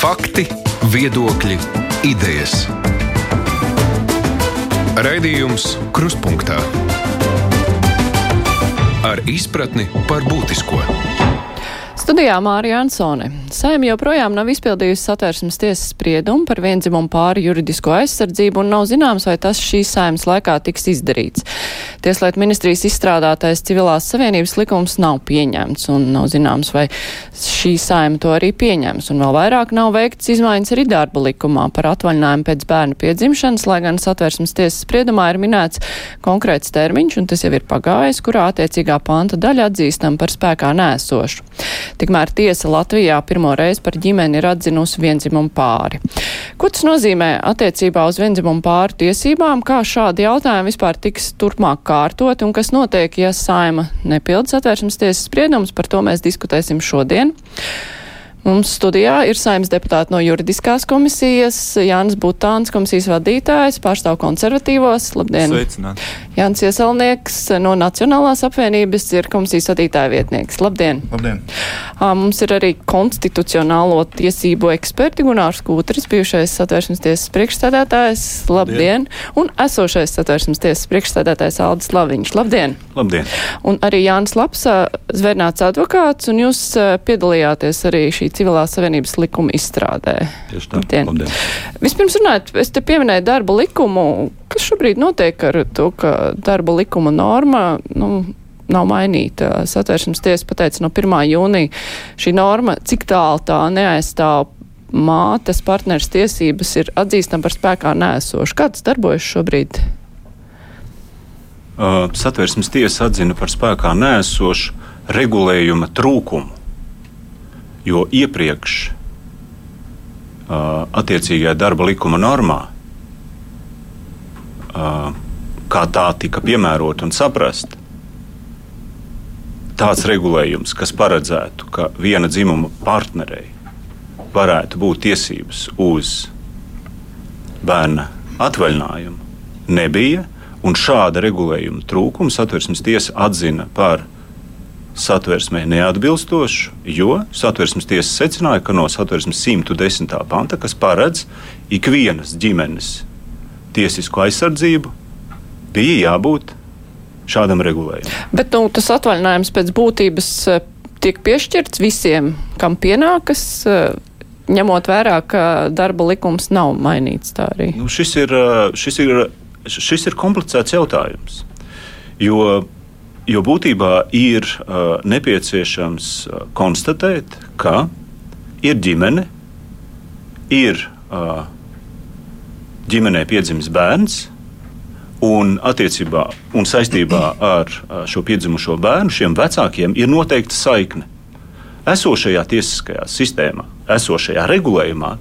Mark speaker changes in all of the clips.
Speaker 1: Fakti, viedokļi, idejas. Raidījums Kruspunkta ar izpratni par būtisko.
Speaker 2: Studijā Mārija Ansone. Saima joprojām nav izpildījusi satversmes tiesas spriedumu par vienzimumu pāri juridisko aizsardzību un nav zināms, vai tas šīs saimas laikā tiks izdarīts. Tieslietu ministrijas izstrādātais civilās savienības likums nav pieņemts un nav zināms, vai šī saima to arī pieņems. Un vēl vairāk nav veikts izmaiņas arī darba likumā par atvaļinājumu pēc bērna piedzimšanas, lai gan satversmes tiesas spriedumā ir minēts konkrēts termiņš, un tas jau ir pagājis, kurā attiecīgā panta daļa atzīstam par spēkā nēsošu. Tikmēr tiesa Latvijā pirmo reizi par ģimeni ir atzinusi vienzimumu pāri. Ko tas nozīmē attiecībā uz vienzimumu pāri tiesībām, kā šādi jautājumi vispār tiks turpmāk kārtot un kas notiek, ja saima nepildas atvērsmes tiesas spriedums, par to mēs diskutēsim šodien. Mums studijā ir saimnes deputāti no juridiskās komisijas, Jānis Butāns, komisijas vadītājs, pārstāv konservatīvos. Labdien!
Speaker 3: Sveicināt!
Speaker 2: Jānis Iesalnieks no Nacionālās apvienības ir komisijas vadītāja vietnieks. Labdien!
Speaker 3: Labdien!
Speaker 2: Mums ir arī konstitucionālo tiesību eksperti Gunārs Kūtris, bijušais satvērsmes tiesas priekšstādātājs. Labdien! Labdien. Un esošais satvērsmes tiesas priekšstādātājs Aldis Laviņš. Labdien!
Speaker 3: Labdien!
Speaker 2: Un arī Jānis Lapsa, zvērnāts advokāts, un jūs piedalījāties arī šī civilās savienības likuma izstrādē.
Speaker 3: Tieši tā.
Speaker 2: Labdien.
Speaker 3: Labdien.
Speaker 2: Vispirms runājot, es te pieminēju darba likumu. Kas šobrīd notiek ar to, ka darba likuma norma, nu, nav mainīta. Satvēršanas tiesa pateica no 1. jūnija šī norma, cik tālu tā neaizstāv mātes partneris tiesības ir atzīstama par spēkā nēsošu. Kā tas darbojas šobrīd?
Speaker 3: Uh, Satversmes tiesa atzina par spēkā nēsošu regulējuma trūkumu, jo iepriekš uh, attiecīgajā darba likuma normā, uh, kā tā tika piemērota un saprasta, tāds regulējums, kas paredzētu, ka viena dzimuma partnerei varētu būt tiesības uz bērna atvaļinājumu, nebija. Un šāda regulējuma trūkumu satversmes tiesa atzina par satversmē neatbilstošu, jo satversmes tiesa secināja, ka no satversmes 110. panta, kas paredz ikvienas ģimenes tiesisko aizsardzību, bija jābūt šādam regulējumam.
Speaker 2: Bet nu, tas atvaļinājums pēc būtības tiek piešķirts visiem, kam pienākas ņemot vērā, ka darba likums nav mainīts tā arī?
Speaker 3: Nu, šis, ir, šis, ir, šis ir komplicēts jautājums. Jo, jo būtībā ir uh, nepieciešams uh, konstatēt, ka ir ģimene, ir uh, ģimenē piedzimis bērns, un un saistībā ar uh, šo piedzimušo bērnu šiem vecākiem ir noteikta saikne. Esošajā tiesiskajā sistēmā esošajā regulējumā,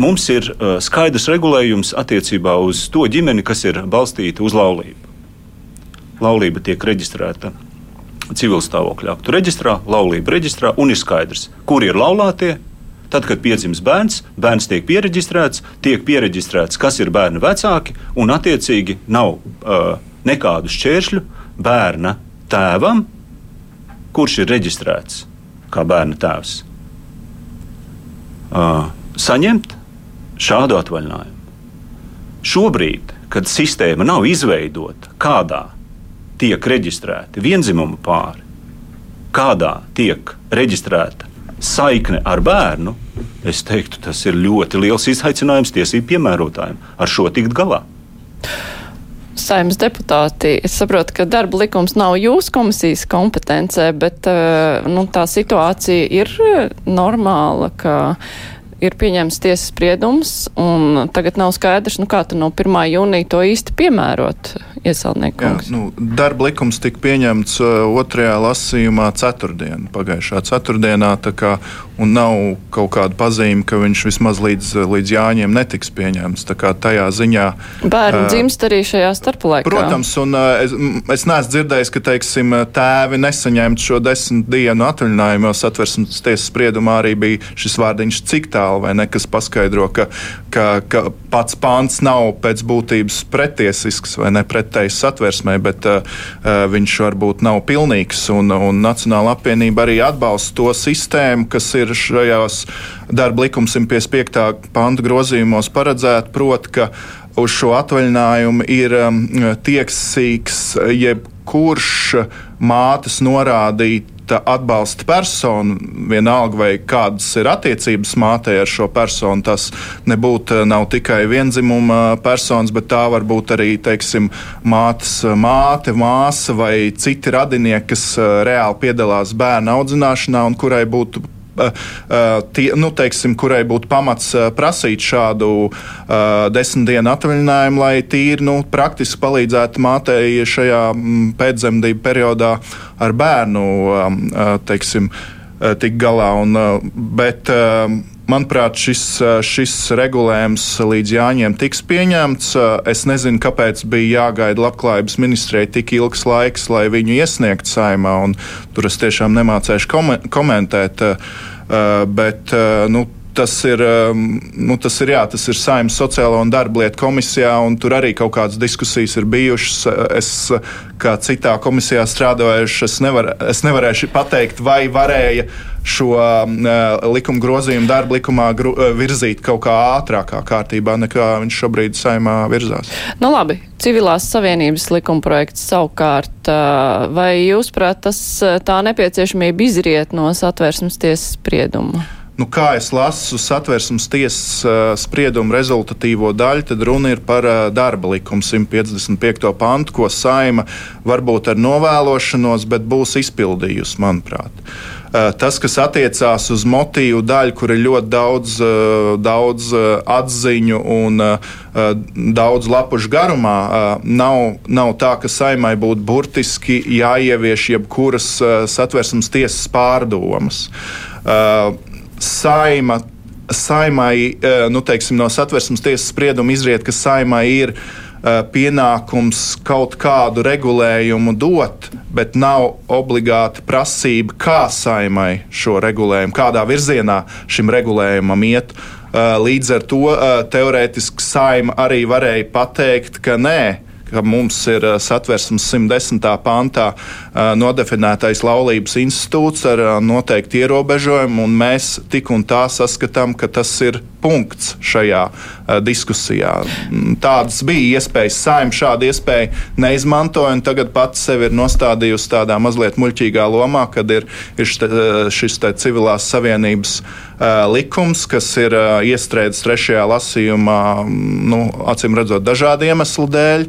Speaker 3: mums ir skaidrs regulējums attiecībā uz to ģimeni, kas ir balstīta uz laulību. Laulība tiek reģistrēta civil stāvokļa aktu reģistrā, laulība reģistrā, un ir skaidrs, kur ir laulātie. Tad, kad piedzimst bērns, bērns tiek pieregistrēts, tiek pieregistrēts, kas ir bērna vecāki, un attiecīgi nav uh, nekādu šķēršļu bērna tēvam, kurš ir reģistrēts kā bērna tēvs uh, saņemt šādu atvaļinājumu. Šobrīd, kad sistēma nav izveidota, kādā tiek reģistrēti vienzimumu pāri, kādā tiek reģistrēta saikne ar bērnu, es teiktu, tas ir ļoti liels izaicinājums tiesību piemērotājiem. Ar šo tikt galā.
Speaker 2: Saimnes deputāti, es saprotu, ka darba likums nav jūsu komisijas kompetencē, bet nu, tā situācija ir normāla, ka ir pieņemts tiesas spriedums, un tagad nav skaidrs, nu, kā no 1. jūnija to īsti piemērot iesaldniekums.
Speaker 4: Jā, nu, darba likums tika pieņemts uh, otrajā lasījumā ceturtdien, pagājušā ceturtdienā, un nav kaut kāda pazīme, ka viņš vismaz līdz, līdz Jāņiem netiks pieņemts. Tā kā tajā ziņā.
Speaker 2: Bērni uh, dzimst arī šajā starplaikā.
Speaker 4: Protams, un uh, es, es neesmu dzirdējis, ka, teiksim, tēvi nesaņemtu šo desmit dienu atvaļinājumu, jo satversmes tiesas spriedumā arī bija šis vārdiņš cik tālu vai ne, kas paskaidro, ka, ka, ka pats pāns nav pēc būtības pretiesisks vai ne pretējs satversmē, bet uh, viņš varbūt nav pilnīgs. Un, un Nacionāla apvienība arī atbalsta to sistēmu, kas ir ir šajos darba likuma 155. panta grozījumos paredzēta, proti, ka uz šo atvaļinājumu ir um, tiesīgs jebkurš mātes norādīt atbalsta persona, vienalga vai kādas ir attiecības mātei ar šo personu, tas nebūtu nav tikai vienzimuma personas, bet tā var būt arī teiksim, mātes māte, māsa vai citi radinieki, kas reāli piedalās bērnu audzināšanā un kurai būtu tie, nu, teiksim, kurai būtu pamats eh, prasīt šādu uh, desmit dienu atvaļinājumu, lai tīri nu, praktiski palīdzētu mātei šajā mm, pēcdzemdību periodā ar bērnu um, teiksim, tik galā. Un, bet, Manuprāt, šis, šis regulējums līdz Jāņiem tiks pieņemts. Es nezinu, kāpēc bija jāgaida labklājības ministrijai tik ilgs laiks, lai viņu iesniegtu saimā. Tur es tiešām nemācēšu komentēt. Bet, nu, tas ir, nu, tas ir, jā, tas ir Saimnes sociālo un darba lietu komisijā, un tur arī kaut kādas diskusijas ir bijušas. Es, kā citā komisijā strādājuši, es, nevar, es nevarēšu pateikt, vai varēja šo uh, likuma grozījumu darba likumā gru, uh, virzīt kaut kā ātrākā kārtībā, nekā viņš šobrīd saimā virzās.
Speaker 2: Nu labi, civilās savienības likuma projekts savukārt, uh, vai jūs prāt, tas tā nepieciešamība izriet no satversmes tiesas sprieduma?
Speaker 4: Nu, kā es lasu satversmes tiesas uh, spriedumu rezultatīvo daļu, tad runa ir par uh, darba likumu 155. pantu, ko saima varbūt ar novēlošanos, bet būs izpildījusi, manuprāt. Uh, tas, kas attiecās uz motīvu daļu, kur ir ļoti daudz, daudz atziņu un daudz lapušu garumā, nav, nav tā, ka saimai būtu burtiski jāievieš jebkuras satversmes tiesas pārdomas. Uh, saima, saimai, eh, nu, teiksim, no satversmes tiesas sprieduma izriet, ka saimai ir uh, pienākums kaut kādu regulējumu dot, bet nav obligāti prasība, kā saimai šo regulējumu, kādā virzienā šim regulējumam iet. Uh, līdz ar to teorētiski saima arī varēja pateikt, ka nē, ka mums ir satversmes 110. pantā nodefinētais laulības institūts ar noteikti ierobežojumu, un mēs tik un tā saskatām, ka tas ir punkts šajā diskusijā. Mm, tādas bija iespējas, saimta šādu iespēju neizmantoja, un tagad pats sevi ir nostādījusi tādā mazliet muļķīgā lomā, kad ir, ir šis te civilās savienības likums, kas ir iestrēdzis trešajā lasījumā, mm, nu, acīm redzot, dažādu iemeslu dēļ.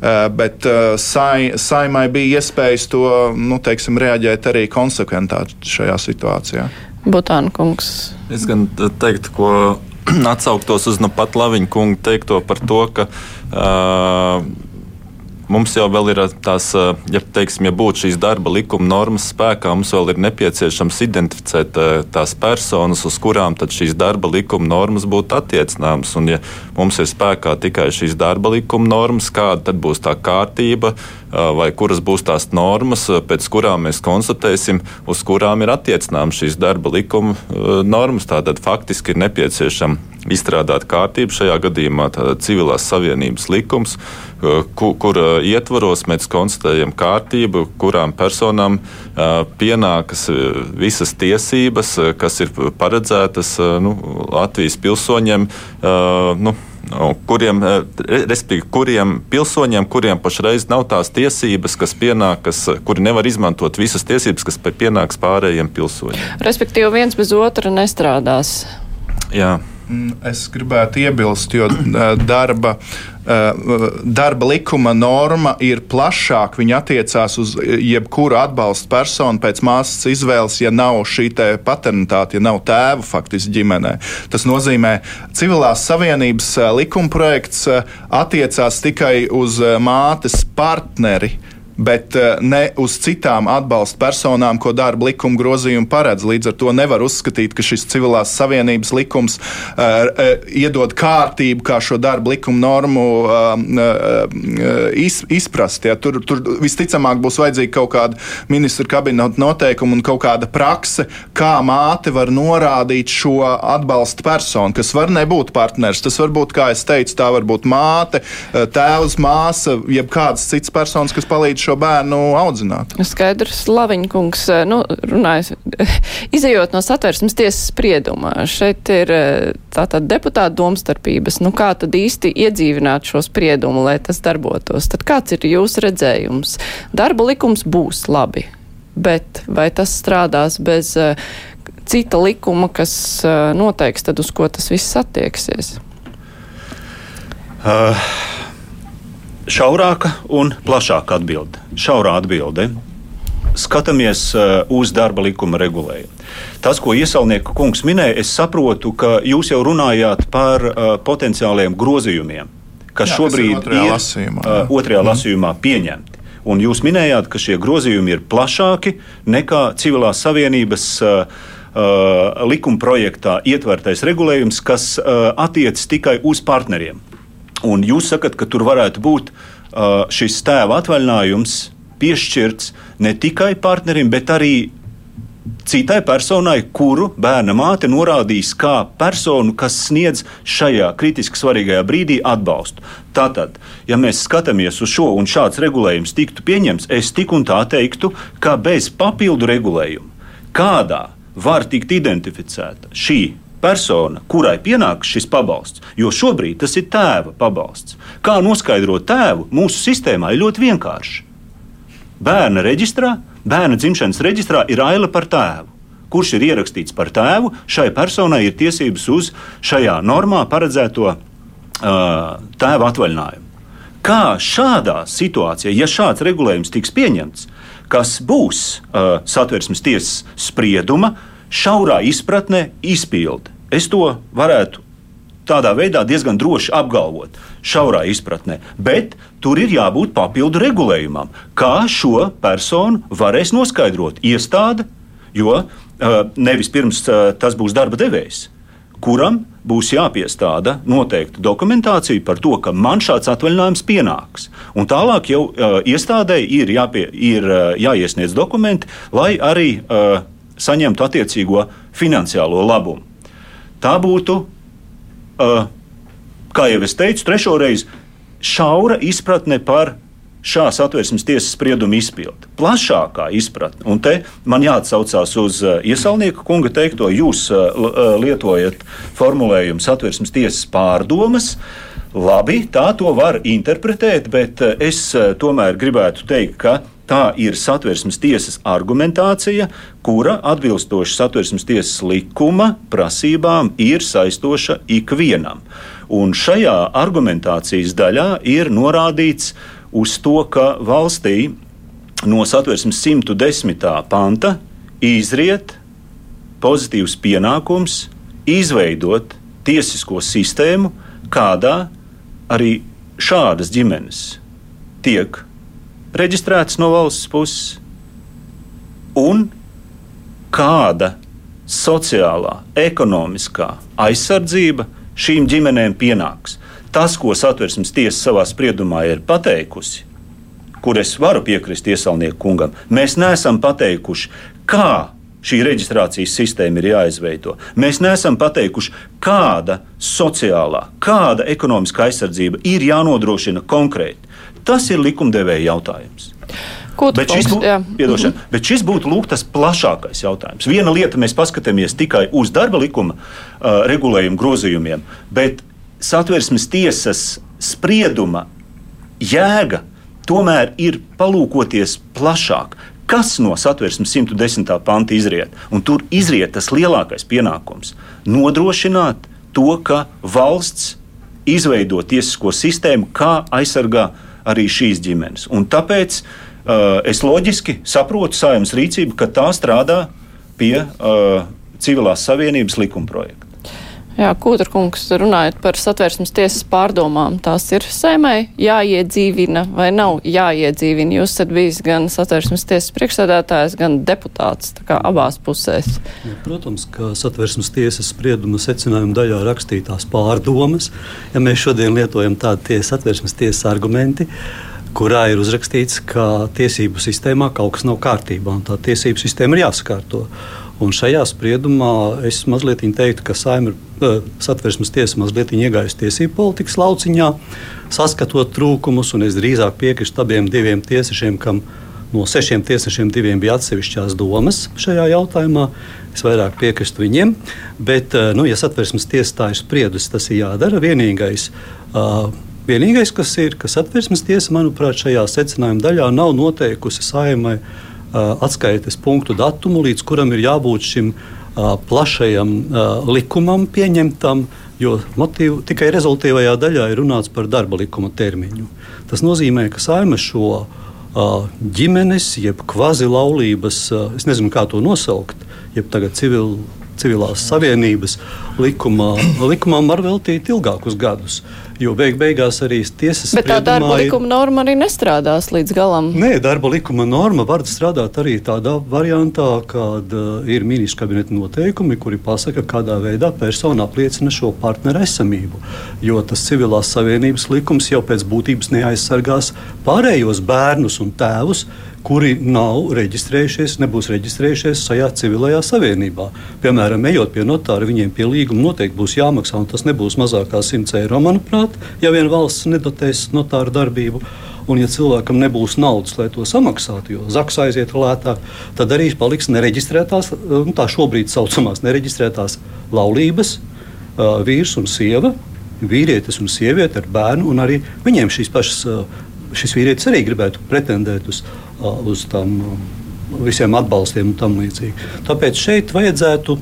Speaker 4: Eh, bet eh, sai, saimai bija iespējas to nu, teiksim, reaģēt arī konsekventāk šajā situācijā.
Speaker 2: Butāna kungs.
Speaker 5: Es gan teiktu, ko atsauktos uz nu pat Laviņa kunga teikto par to, ka uh, Mums jau ir tās, ja, teiksim, ja būtu šīs darba likuma normas spēkā, mums vēl ir nepieciešams identificēt tās personas, uz kurām šīs darba likuma normas būtu attiecināmas. Un, ja mums ir spēkā tikai šīs darba likuma normas, kāda tad būs tā kārtība, vai kuras būs tās normas, pēc kurām mēs konstatēsim, uz kurām ir attiecināmas šīs darba likuma normas. Tātad faktiski ir nepieciešama izstrādāt kārtību, šajā gadījumā civilās savienības likums, kur, kur ietvaros mēs konstatējam kārtību, kurām personām pienākas visas tiesības, kas ir paredzētas nu, Latvijas pilsoņiem. Nu, kuriem, respektīvi, kuriem pilsoņiem, kuriem pašreiz nav tās tiesības, kas pienākas, kuri nevar izmantot visas tiesības, kas pienāks pārējiem pilsoņiem.
Speaker 2: Respektīvi, viens bez otra nestrādās.
Speaker 5: Jā.
Speaker 4: Mm, es gribētu iebilst, jo darba, darba likuma norma ir plašāka. Viņa attiecās uz jebkuru atbalstu personu pēc māsas izvēles, ja nav šī paternitāte, ja nav tēva faktiski ģimenē. Tas nozīmē, ka civilās savienības likuma projekts attiecās tikai uz mātes partneri bet eh, ne uz citām atbalsta personām, ko darba likuma grozījumi paredz. Līdz ar to nevar uzskatīt, ka šis civilās savienības likums uh, iedod kārtību, kā šo darba likuma normu uh, iz, izprast. Ja. Tur, tur visticamāk būs vajadzīga kaut kāda ministra kabineta noteikuma un kaut kāda prakse, kā māte var norādīt šo atbalsta personu, kas var nebūt partners. Tas var būt, kā es teicu, tā var būt māte, tēvs, māsa, jeb kādas citas personas, kas palīdz šo šo bērnu audzinātu.
Speaker 2: Skaidrs, Laviņkungs, nu, runājas, izējot no satversmes tiesas sprieduma, šeit ir tātad deputāta domstarpības, nu kā tad īsti iedzīvināt šo spriedumu, lai tas darbotos? Tad kāds ir jūsu redzējums? Darba likums būs labi, bet vai tas strādās bez uh, cita likuma, kas noteiks tad, uz ko tas viss attieksies?
Speaker 3: Uh, šaurāka un plašāka atbilde. Šaurā atbilde. Skatāmies uh, uz darba likuma regulējumu. Tas, ko iesaulnieka kungs minēja, es saprotu, ka jūs jau runājāt par uh, potenciāliem grozījumiem, kas jā, šobrīd ir otrajā, ir, lasījumā, uh, otrajā mm. lasījumā pieņemti. Un jūs minējāt, ka šie grozījumi ir plašāki nekā civilās savienības uh, likuma projektā ietvertais regulējums, kas attiecas tikai uz partneriem. Un jūs sakat, ka tur varētu būt uh, šis tēva atvaļinājums piešķirts ne tikai partnerim, bet arī citai personai, kuru bērna māte norādīs kā personu, kas sniedz šajā kritiski svarīgajā brīdī atbalstu. Tātad, ja mēs skatāmies uz šo un šāds regulējums tiktu pieņemts, es tik un tā teiktu, ka bez papildu regulējuma, kādā var tikt identificēta šī persona, kurai pienāks šis pabalsts, jo šobrīd tas ir tēva pabalsts. Kā noskaidrot tēvu, mūsu sistēmā ir ļoti vienkārši. Bērna reģistrā, bērna dzimšanas reģistrā ir aila par tēvu. Kurš ir ierakstīts par tēvu, šai personai ir tiesības uz šajā normā paredzēto uh, tēva atvaļinājumu. Kā šādā situācijā, ja šāds regulējums tiks pieņemts, kas būs uh, satversmes tiesas sprieduma, uh, šaurā izpratnē izpildi. Es to varētu tādā veidā diezgan droši apgalvot, šaurā izpratnē. Bet tur ir jābūt papildu regulējumam, kā šo personu varēs noskaidrot iestāde, jo uh, nevis pirms uh, tas būs darba devējs, kuram būs jāpiestāda noteikta dokumentācija par to, ka man šāds atvaļinājums pienāks. Un tālāk jau uh, iestādēji ir, jāpie, ir uh, jāiesniedz dokumenti, lai arī uh, saņemtu attiecīgo finansiālo labumu. Tā būtu, kā jau es teicu, trešo reizi šaura izpratne par šās atvērsmes tiesas sprieduma izpildi. Plašākā izpratne, un te man jāatsaucās uz iesaulnieka kunga teikto, jūs lietojat formulējumu satvērsmes tiesas pārdomas. Labi, tā to var interpretēt, bet es tomēr gribētu teikt, ka Tā ir satversmes tiesas argumentācija, kura atbilstoši satversmes tiesas likuma prasībām ir saistoša ikvienam. Un šajā argumentācijas daļā ir norādīts uz to, ka valstī no satversmes 110. panta izriet pozitīvs pienākums izveidot tiesisko sistēmu, kādā arī šādas ģimenes tiek reģistrētas no valsts puses, un kāda sociālā, ekonomiskā aizsardzība šīm ģimenēm pienāks. Tas, ko satversmes tiesa savā spriedumā ir pateikusi, kur es varu piekrist iesaulnieku kungam, mēs neesam pateikuši, kā šī reģistrācijas sistēma ir jāizveido. Mēs neesam pateikuši, kāda sociālā, kāda ekonomiskā aizsardzība ir jānodrošina konkrēti. Tas ir likumdevēja jautājums. Bet šis, būtu, piedošana, mm -hmm. bet šis būtu lūk, tas plašākais jautājums. Viena lieta, mēs paskatāmies tikai uz darba likuma uh, regulējumu grozījumiem, bet satversmes tiesas sprieduma jēga tomēr ir palūkoties plašāk. Kas no satversmes 110. panta izriet? Un tur izriet tas lielākais pienākums - nodrošināt to, ka valsts izveido tiesisko sistēmu, kā aizsargāt arī šīs ģimenes. Un tāpēc uh, es loģiski saprotu saimnes rīcību, ka tā strādā pie uh, civilās savienības likumprojekta.
Speaker 2: Jā, Kūtrkungs, runājot par satvērsmes tiesas pārdomām, tās ir sēmai jāiedzīvina vai nav jāiedzīvina. Jūs esat bijis gan satvērsmes tiesas priekšsēdētājs, gan deputāts, tā kā abās pusēs.
Speaker 6: Ja, protams, ka satvērsmes tiesas sprieduma secinājuma daļā rakstītās pārdomas, ja mēs šodien lietojam tādu tiesas satvērsmes tiesas argumenti, kurā ir uzrakstīts, ka tiesību sistēmā kaut kas nav kārtībā, un tā tiesību sistēma ir jāsakārto. Un šajā spriedumā es mazliet teiktu, ka saimra uh, satversmes tiesa mazliet iegājusi tiesību politikas lauciņā, saskatot trūkumus, un es drīzāk piekrītu abiem diviem tiesnešiem, kam no sešiem tiesnešiem diviem bija atsevišķās domas šajā jautājumā. Es vairāk piekrītu viņiem, bet, uh, nu, ja satversmes tiesa tā ir spriedusi, tas ir jādara. Vienīgais, uh, vienīgais kas ir, ka satversmes tiesa, manuprāt, šajā secinājuma daļā nav noteikusi saimai atskaites punktu datumu, līdz kuram ir jābūt šim plašajam likumam pieņemtam, jo motīvu, tikai rezultātīvajā daļā ir runāts par darba likuma termiņu. Tas nozīmē, ka saima šo ģimenes, jeb kvazi laulības, es nezinu, kā to nosaukt, jeb tagad civil, civilās savienības likumā, likumam var veltīt ilgākus gadus. Jo beig beigās arī tiesas
Speaker 2: Bet tā darba likuma norma arī nestrādās līdz galam.
Speaker 6: Nē, darba likuma norma var strādāt arī tādā variantā, kad uh, ir ministra kabineta noteikumi, kuri pasaka, kādā veidā persona apliecina šo partneru esamību. Jo tas civilās savienības likums jau pēc būtības neaizsargās pārējos bērnus un tēvus kuri nav reģistrējušies, nebūs reģistrējušies šajā civilajā savienībā. Piemēram, ejot pie notāra, viņiem pie līguma noteikti būs jāmaksā, un tas nebūs mazāk kā 100 eiro, manuprāt, ja vien valsts nedotēs notāra darbību. Un, ja cilvēkam nebūs naudas, lai to samaksātu, jo zaks aiziet lētāk, tad arī paliks nereģistrētās, tā šobrīd saucamās nereģistrētās laulības, vīrs un sieva, vīrietis un sieviete ar bērnu, un arī viņiem šīs pašas, šis vīrietis arī gribētu pretendēt uz uz tam visiem atbalstiem un tam līdzīgi. Tāpēc šeit vajadzētu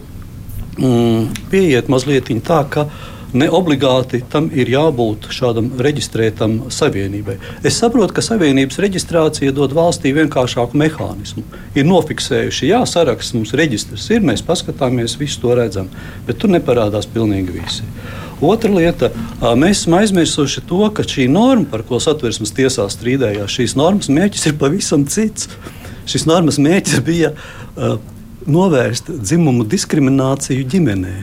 Speaker 6: mm, pieiet mazliet tā, ka ne obligāti tam ir jābūt šādam reģistrētam savienībai. Es saprotu, ka savienības reģistrācija dod valstī vienkāršāku mehānismu. Ir nofiksējuši, jā, saraksts mums reģistrs ir, mēs paskatāmies, visu to redzam, bet tur neparādās pilnīgi visi. Otra lieta, mēs esam aizmirsuši to, ka šī norma, par ko satversmes tiesā strīdējās, šīs normas mērķis ir pavisam cits. Šis normas mērķis bija uh, novērst dzimumu diskrimināciju ģimenē.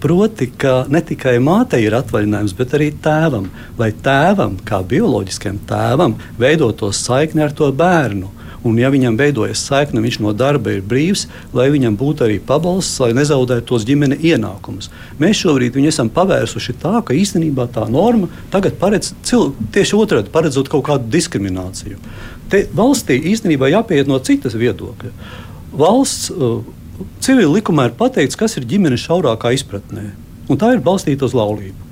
Speaker 6: Proti, ka ne tikai mātei ir atvaļinājums, bet arī tēvam, lai tēvam, kā bioloģiskam tēvam, veidotos saikne ar to bērnu. Un, ja viņam veidojas saikne, viņš no darba ir brīvs, lai viņam būtu arī pabalsts, lai nezaudētu tos ģimenes ienākumus. Mēs šobrīd viņu esam pavērsuši tā, ka īstenībā tā norma tagad paredz cil, tieši otrādi, paredzot kaut kādu diskrimināciju. Te valstī īstenībā jāpieiet no citas viedokļa. Valsts uh, civil likumā ir pateikts, kas ir ģimene šaurākā izpratnē, un tā ir balstīta uz laulību.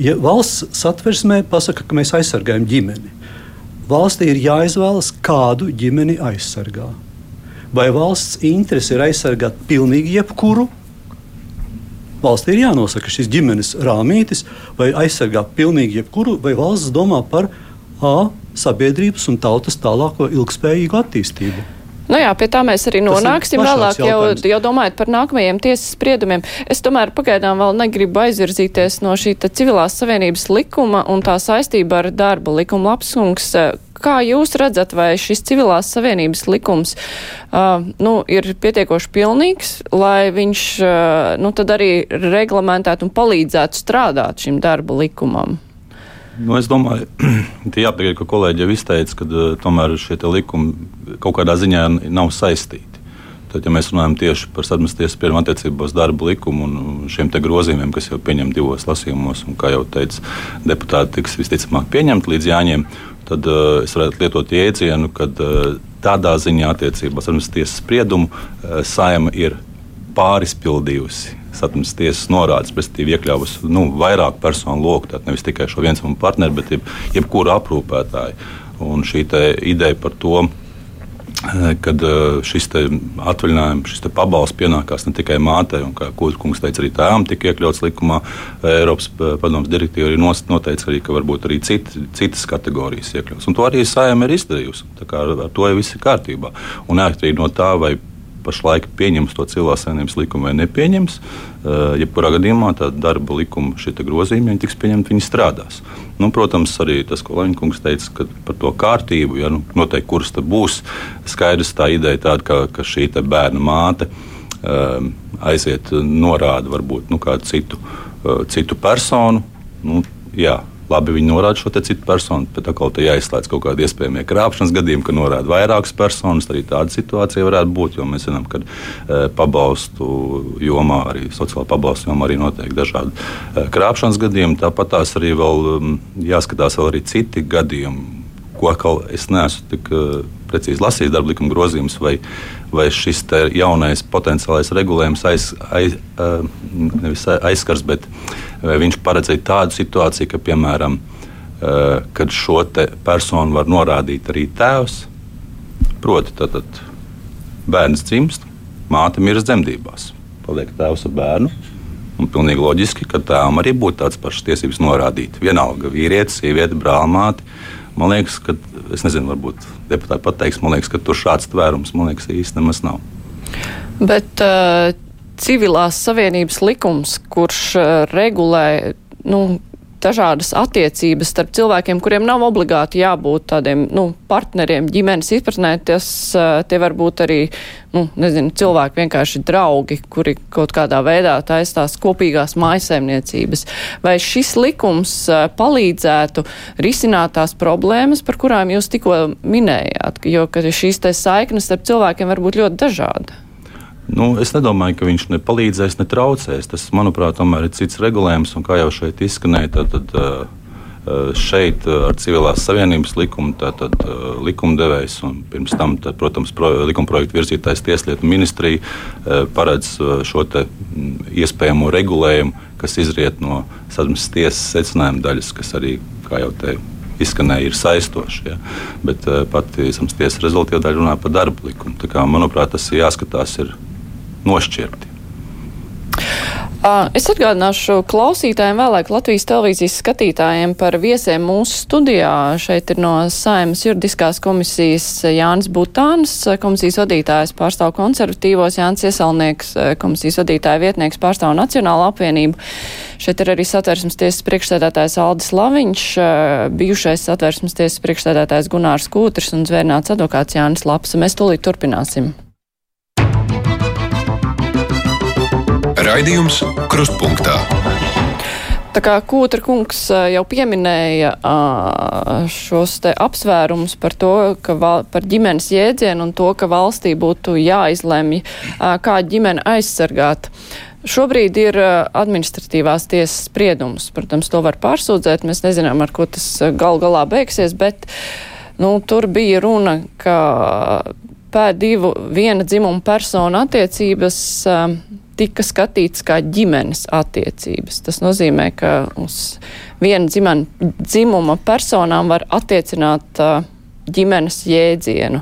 Speaker 6: Ja valsts satversmē pasaka, ka mēs aizsargājam ģimeni, valstī ir jāizvēlas, kādu ģimeni aizsargā. Vai valsts interese ir aizsargāt pilnīgi jebkuru? Valstī ir jānosaka šis ģimenes rāmītis, vai aizsargāt pilnīgi jebkuru, vai valsts domā par A, sabiedrības un tautas tālāko ilgspējīgu attīstību.
Speaker 2: Nu jā, pie tā mēs arī nonāksim vēlāk, jau, jau domājot par nākamajiem tiesas spriedumiem. Es tomēr pagaidām vēl negribu aizvirzīties no šī civilās savienības likuma un tā saistība ar darba likumu lapsungs. Kā jūs redzat, vai šis civilās savienības likums uh, nu, ir pietiekoši pilnīgs, lai viņš uh, nu, tad arī reglamentētu un palīdzētu strādāt šim darba likumam?
Speaker 7: Nu, es domāju, jāpiekrīt, ka kolēģi jau izteica, ka uh, tomēr šie likumi kaut kādā ziņā nav saistīti. Tad, ja mēs runājam tieši par sadarbības spriedumu attiecībā uz darba likumu un šiem grozījumiem, kas jau pieņemti divos lasījumos, un kā jau teica, deputāti tiks visticamāk pieņemti līdz jāņem, tad uh, es varētu lietot jēdzienu, ka uh, tādā ziņā attiecībā uz sadarbības spriedumu uh, saima ir pārispildījusi satversmes tiesas norādes, respektīvi iekļāvusi nu, vairāk personu loku, tātad nevis tikai šo viens partneri, bet jeb, jebkuru aprūpētāju. Un šī ideja par to, eh, kad eh, šis atvaļinājums, šis pabalsts pienākās ne tikai mātei, un kā Kungs teica, arī tēvam tika iekļauts likumā. Eiropas eh, padomus direktīva arī noteica, arī, ka varbūt arī citi, citas kategorijas iekļauts. Un to arī Sājama ir izdarījusi. Ar, ar to jau viss ir kārtībā. Un neatkarīgi no tā, vai pašlaik pieņems to cilvēku saimnības likumu vai nepieņems. Uh, jebkurā gadījumā tā darba likuma grozījumi, ja tiks pieņemti, viņi strādās. Nu, protams, arī tas, ko Latvijas teica par to kārtību, ja nu, noteikti kuras tas būs. Skaidrs, tā ideja tāda, ka, ka šī bērna māte uh, aiziet, norāda varbūt nu, kādu citu, uh, citu personu. Nu, jā, labi, viņi norāda šo citu personu, bet atkal te jāizslēdz kaut kādi iespējamie krāpšanas gadījumi, ka norāda vairākas personas. Arī tāda situācija varētu būt, jo mēs zinām, ka e, pabalstu jomā, arī sociālā pabalstu jomā, arī notiek dažādi e, krāpšanas gadījumi. Tāpat tās arī vēl um, jāskatās vēl arī citi gadījumi ko atkal es neesmu tik uh, precīzi lasījis darba likuma grozījumus, vai, vai šis jaunais potenciālais regulējums aiz, aiz, uh, aizskars, bet viņš paredzēja tādu situāciju, ka, piemēram, uh, kad šo personu var norādīt arī tēvs, proti, tad, bērns dzimst, māte mirst dzemdībās, paliek tēvs ar bērnu. Un pilnīgi loģiski, ka tēvam arī būtu tādas pašas tiesības norādīt. Vienalga, vīrietis, sieviete, brālmāte. Uh, Man liekas, ka, es nezinu, varbūt deputāti pateiks, man liekas, ka tur šāds tvērums, man liekas, īsti nemaz nav.
Speaker 2: Bet uh, civilās savienības likums, kurš uh, regulē, nu, dažādas attiecības starp cilvēkiem, kuriem nav obligāti jābūt tādiem nu, partneriem ģimenes izpratnē. Tas, tie var būt arī nu, nezinu, cilvēki, vienkārši draugi, kuri kaut kādā veidā taistās kopīgās mājasēmniecības. Vai šis likums palīdzētu risināt tās problēmas, par kurām jūs tikko minējāt, jo šīs saiknes starp cilvēkiem var būt ļoti dažādas?
Speaker 7: Nu, es nedomāju, ka viņš ne palīdzēs, ne traucēs. Tas, manuprāt, tomēr ir cits regulējums, un kā jau šeit izskanēja, tad, tad šeit ar civilās savienības likumu tātad, likumdevējs un pirms tam, tad, protams, pro, likuma projekta virzītājs Tieslietu ministrija paredz šo iespējamo regulējumu, kas izriet no sadarbības tiesas secinājuma daļas, kas arī, kā jau te izskanēja, ir saistoši. Ja? Bet pati tiesas rezultātā runā par darba likumu. Kā, manuprāt, tas ir jāskatās. Ir nošķirti.
Speaker 2: Es atgādināšu klausītājiem, vēlāk Latvijas televīzijas skatītājiem par viesiem mūsu studijā. Šeit ir no Saimas juridiskās komisijas Jānis Butāns, komisijas vadītājs pārstāv konservatīvos, Jānis Iesalnieks, komisijas vadītāja vietnieks pārstāv Nacionālo apvienību. Šeit ir arī satversmes tiesas priekšsēdētājs Aldis Laviņš, bijušais satversmes tiesas priekšsēdētājs Gunārs Kūtrs un zvērnāts advokāts Jānis Laps. Mēs tūlīt turpināsim.
Speaker 1: Raidījums Krustpunktā.
Speaker 2: Tā kā Kūtra kungs jau pieminēja šos te apsvērumus par to, ka val, par ģimenes jēdzienu un to, ka valstī būtu jāizlemj, kā ģimene aizsargāt. Šobrīd ir administratīvās tiesas spriedums. Protams, to var pārsūdzēt. Mēs nezinām, ar ko tas gal galā beigsies, bet nu, tur bija runa, ka pēc divu viena dzimuma personu attiecības tika skatīts kā ģimenes attiecības. Tas nozīmē, ka uz vienu dzimana, dzimuma personām var attiecināt uh, ģimenes jēdzienu.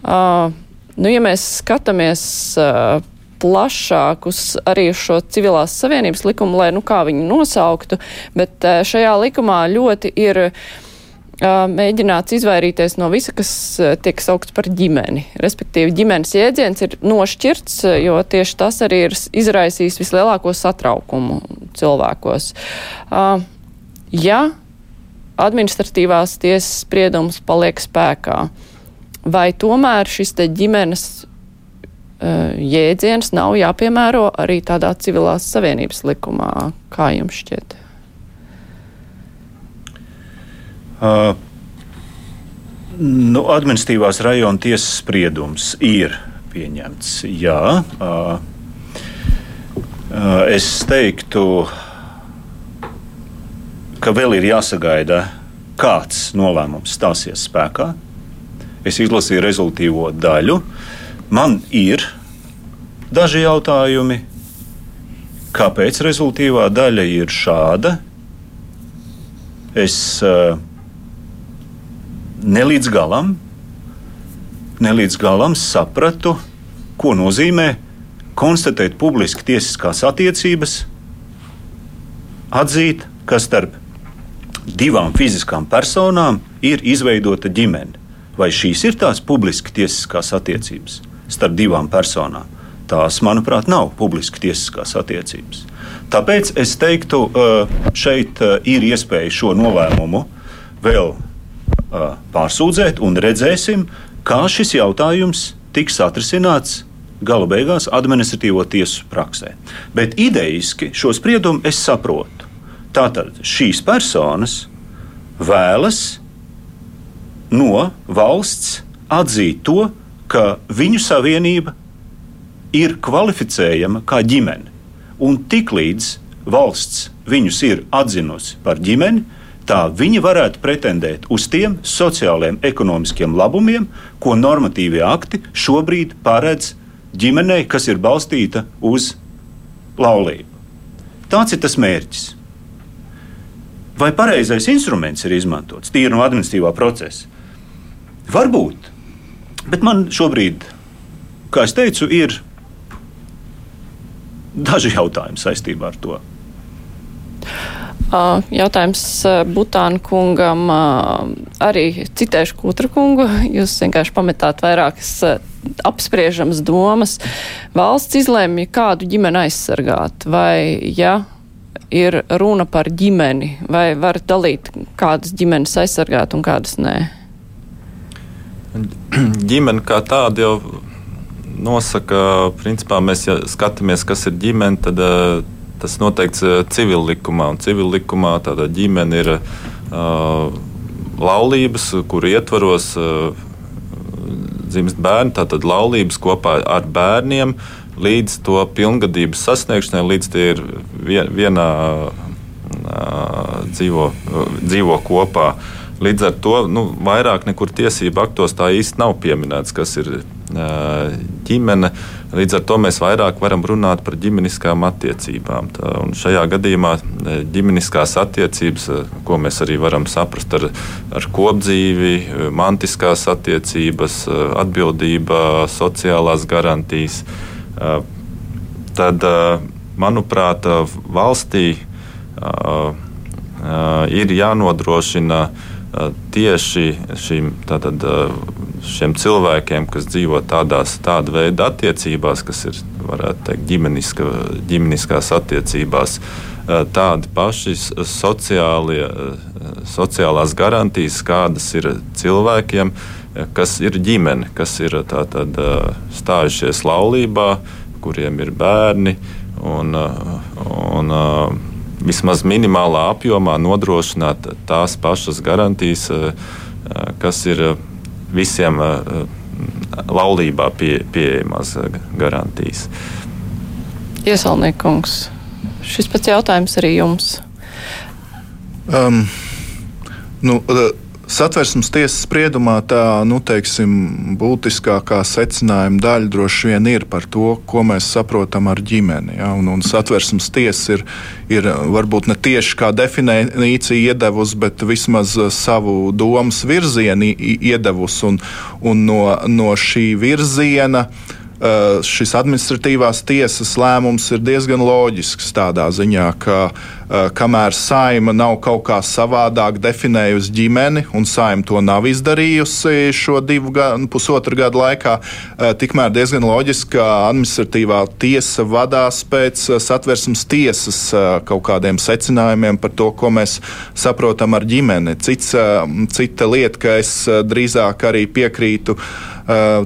Speaker 2: Uh, nu, ja mēs skatāmies uh, plašāk uz arī šo civilās savienības likumu, lai nu kā viņu nosauktu, bet uh, šajā likumā ļoti ir uh, mēģināts izvairīties no visa, kas tiek saukts par ģimeni. Respektīvi, ģimenes jēdziens ir nošķirts, jo tieši tas arī ir izraisījis vislielāko satraukumu cilvēkos. Ja administratīvās tiesas spriedums paliek spēkā, vai tomēr šis te ģimenes jēdziens nav jāpiemēro arī tādā civilās savienības likumā, kā jums šķiet?
Speaker 3: Uh, nu, administratīvās rajona tiesas spriedums ir pieņemts. Jā, uh, uh, es teiktu, ka vēl ir jāsagaida, kāds nolēmums stāsies spēkā. Es izlasīju rezultātīvo daļu. Man ir daži jautājumi, kāpēc rezultātīvā daļa ir šāda. Es uh, nelīdz galam, nelīdz galam sapratu, ko nozīmē konstatēt publiski tiesiskās attiecības, atzīt, ka starp divām fiziskām personām ir izveidota ģimene. Vai šīs ir tās publiski tiesiskās attiecības starp divām personām? Tās, manuprāt, nav publiski tiesiskās attiecības. Tāpēc es teiktu, šeit ir iespēja šo nolēmumu vēl pārsūdzēt, un redzēsim, kā šis jautājums tiks atrisināts gala beigās administratīvo tiesu praksē. Bet idejiski šo spriedumu es saprotu. Tātad šīs personas vēlas no valsts atzīt to, ka viņu savienība ir kvalificējama kā ģimene. Un tiklīdz valsts viņus ir atzinusi par ģimeni, tā viņi varētu pretendēt uz tiem sociāliem, ekonomiskiem labumiem, ko normatīvie akti šobrīd paredz ģimenei, kas ir balstīta uz laulību. Tāds ir tas mērķis. Vai pareizais instruments ir izmantots tīri no administratīvā procesa? Varbūt, bet man šobrīd, kā jau teicu, ir daži jautājumi saistībā ar to.
Speaker 2: Jautājums Butāna kungam arī citēšu Kutra kungu. Jūs vienkārši pametāt vairākas apspriežamas domas. Valsts izlēma, kādu ģimeni aizsargāt, vai ja ir runa par ģimeni, vai var dalīt, kādas ģimenes aizsargāt un kādas nē?
Speaker 5: Ģimene kā tāda jau nosaka, principā mēs ja skatāmies, kas ir ģimene, tad tas noteikts civil likumā. Un civil likumā tāda ģimene ir uh, laulības, kur ietvaros uh, dzimst bērni, tātad laulības kopā ar bērniem līdz to pilngadības sasniegšanai, līdz tie ir vienā uh, dzīvo, dzīvo kopā. Līdz ar to nu, vairāk nekur tiesību aktos tā īsti nav pieminēts, kas ir ģimene. Līdz ar to mēs vairāk varam runāt par ģimeniskām attiecībām. Tā, šajā gadījumā ģimeniskās attiecības, ko mēs arī varam saprast ar, ar kopdzīvi, mantiskās attiecības, atbildība, sociālās garantijas, tad, manuprāt, valstī ir jānodrošina tieši šīm, tātad, šiem cilvēkiem, kas dzīvo tādās tāda veida attiecībās, kas ir teikt, ģimeniska, ģimeniskās attiecībās, tādi paši sociālie, sociālās garantijas, kādas ir cilvēkiem, kas ir ģimene, kas ir tātad, stājušies laulībā, kuriem ir bērni. Un, un, vismaz minimālā apjomā nodrošināt tās pašas garantijas, eh, eh, kas ir eh, visiem laulībā pie, pieejamās garantijas.
Speaker 2: Iesalniekungs, šis pats jautājums arī jums.
Speaker 4: Um, nu, Satversmes tiesas spriedumā tā nu, teiksim, būtiskākā secinājuma daļa droši vien ir par to, ko mēs saprotam ar ģimeni. Ja? Un, un satversmes tiesa ir, ir varbūt ne tieši kā definīcija iedevusi, bet vismaz savu domas virzienu iedevusi. Un, un no, no šī virziena uh, šis administratīvās tiesas lēmums ir diezgan loģisks tādā ziņā, ka eh, kamēr saima nav kaut kā savādāk definējusi ģimeni, un saima to nav izdarījusi šo divu gadu, pusotru gadu laikā, eh, tikmēr diezgan loģiski, ka administratīvā tiesa vadās pēc satversmes tiesas kaut kādiem secinājumiem par to, ko mēs saprotam ar ģimeni. Cits, cita lieta, ka es drīzāk arī piekrītu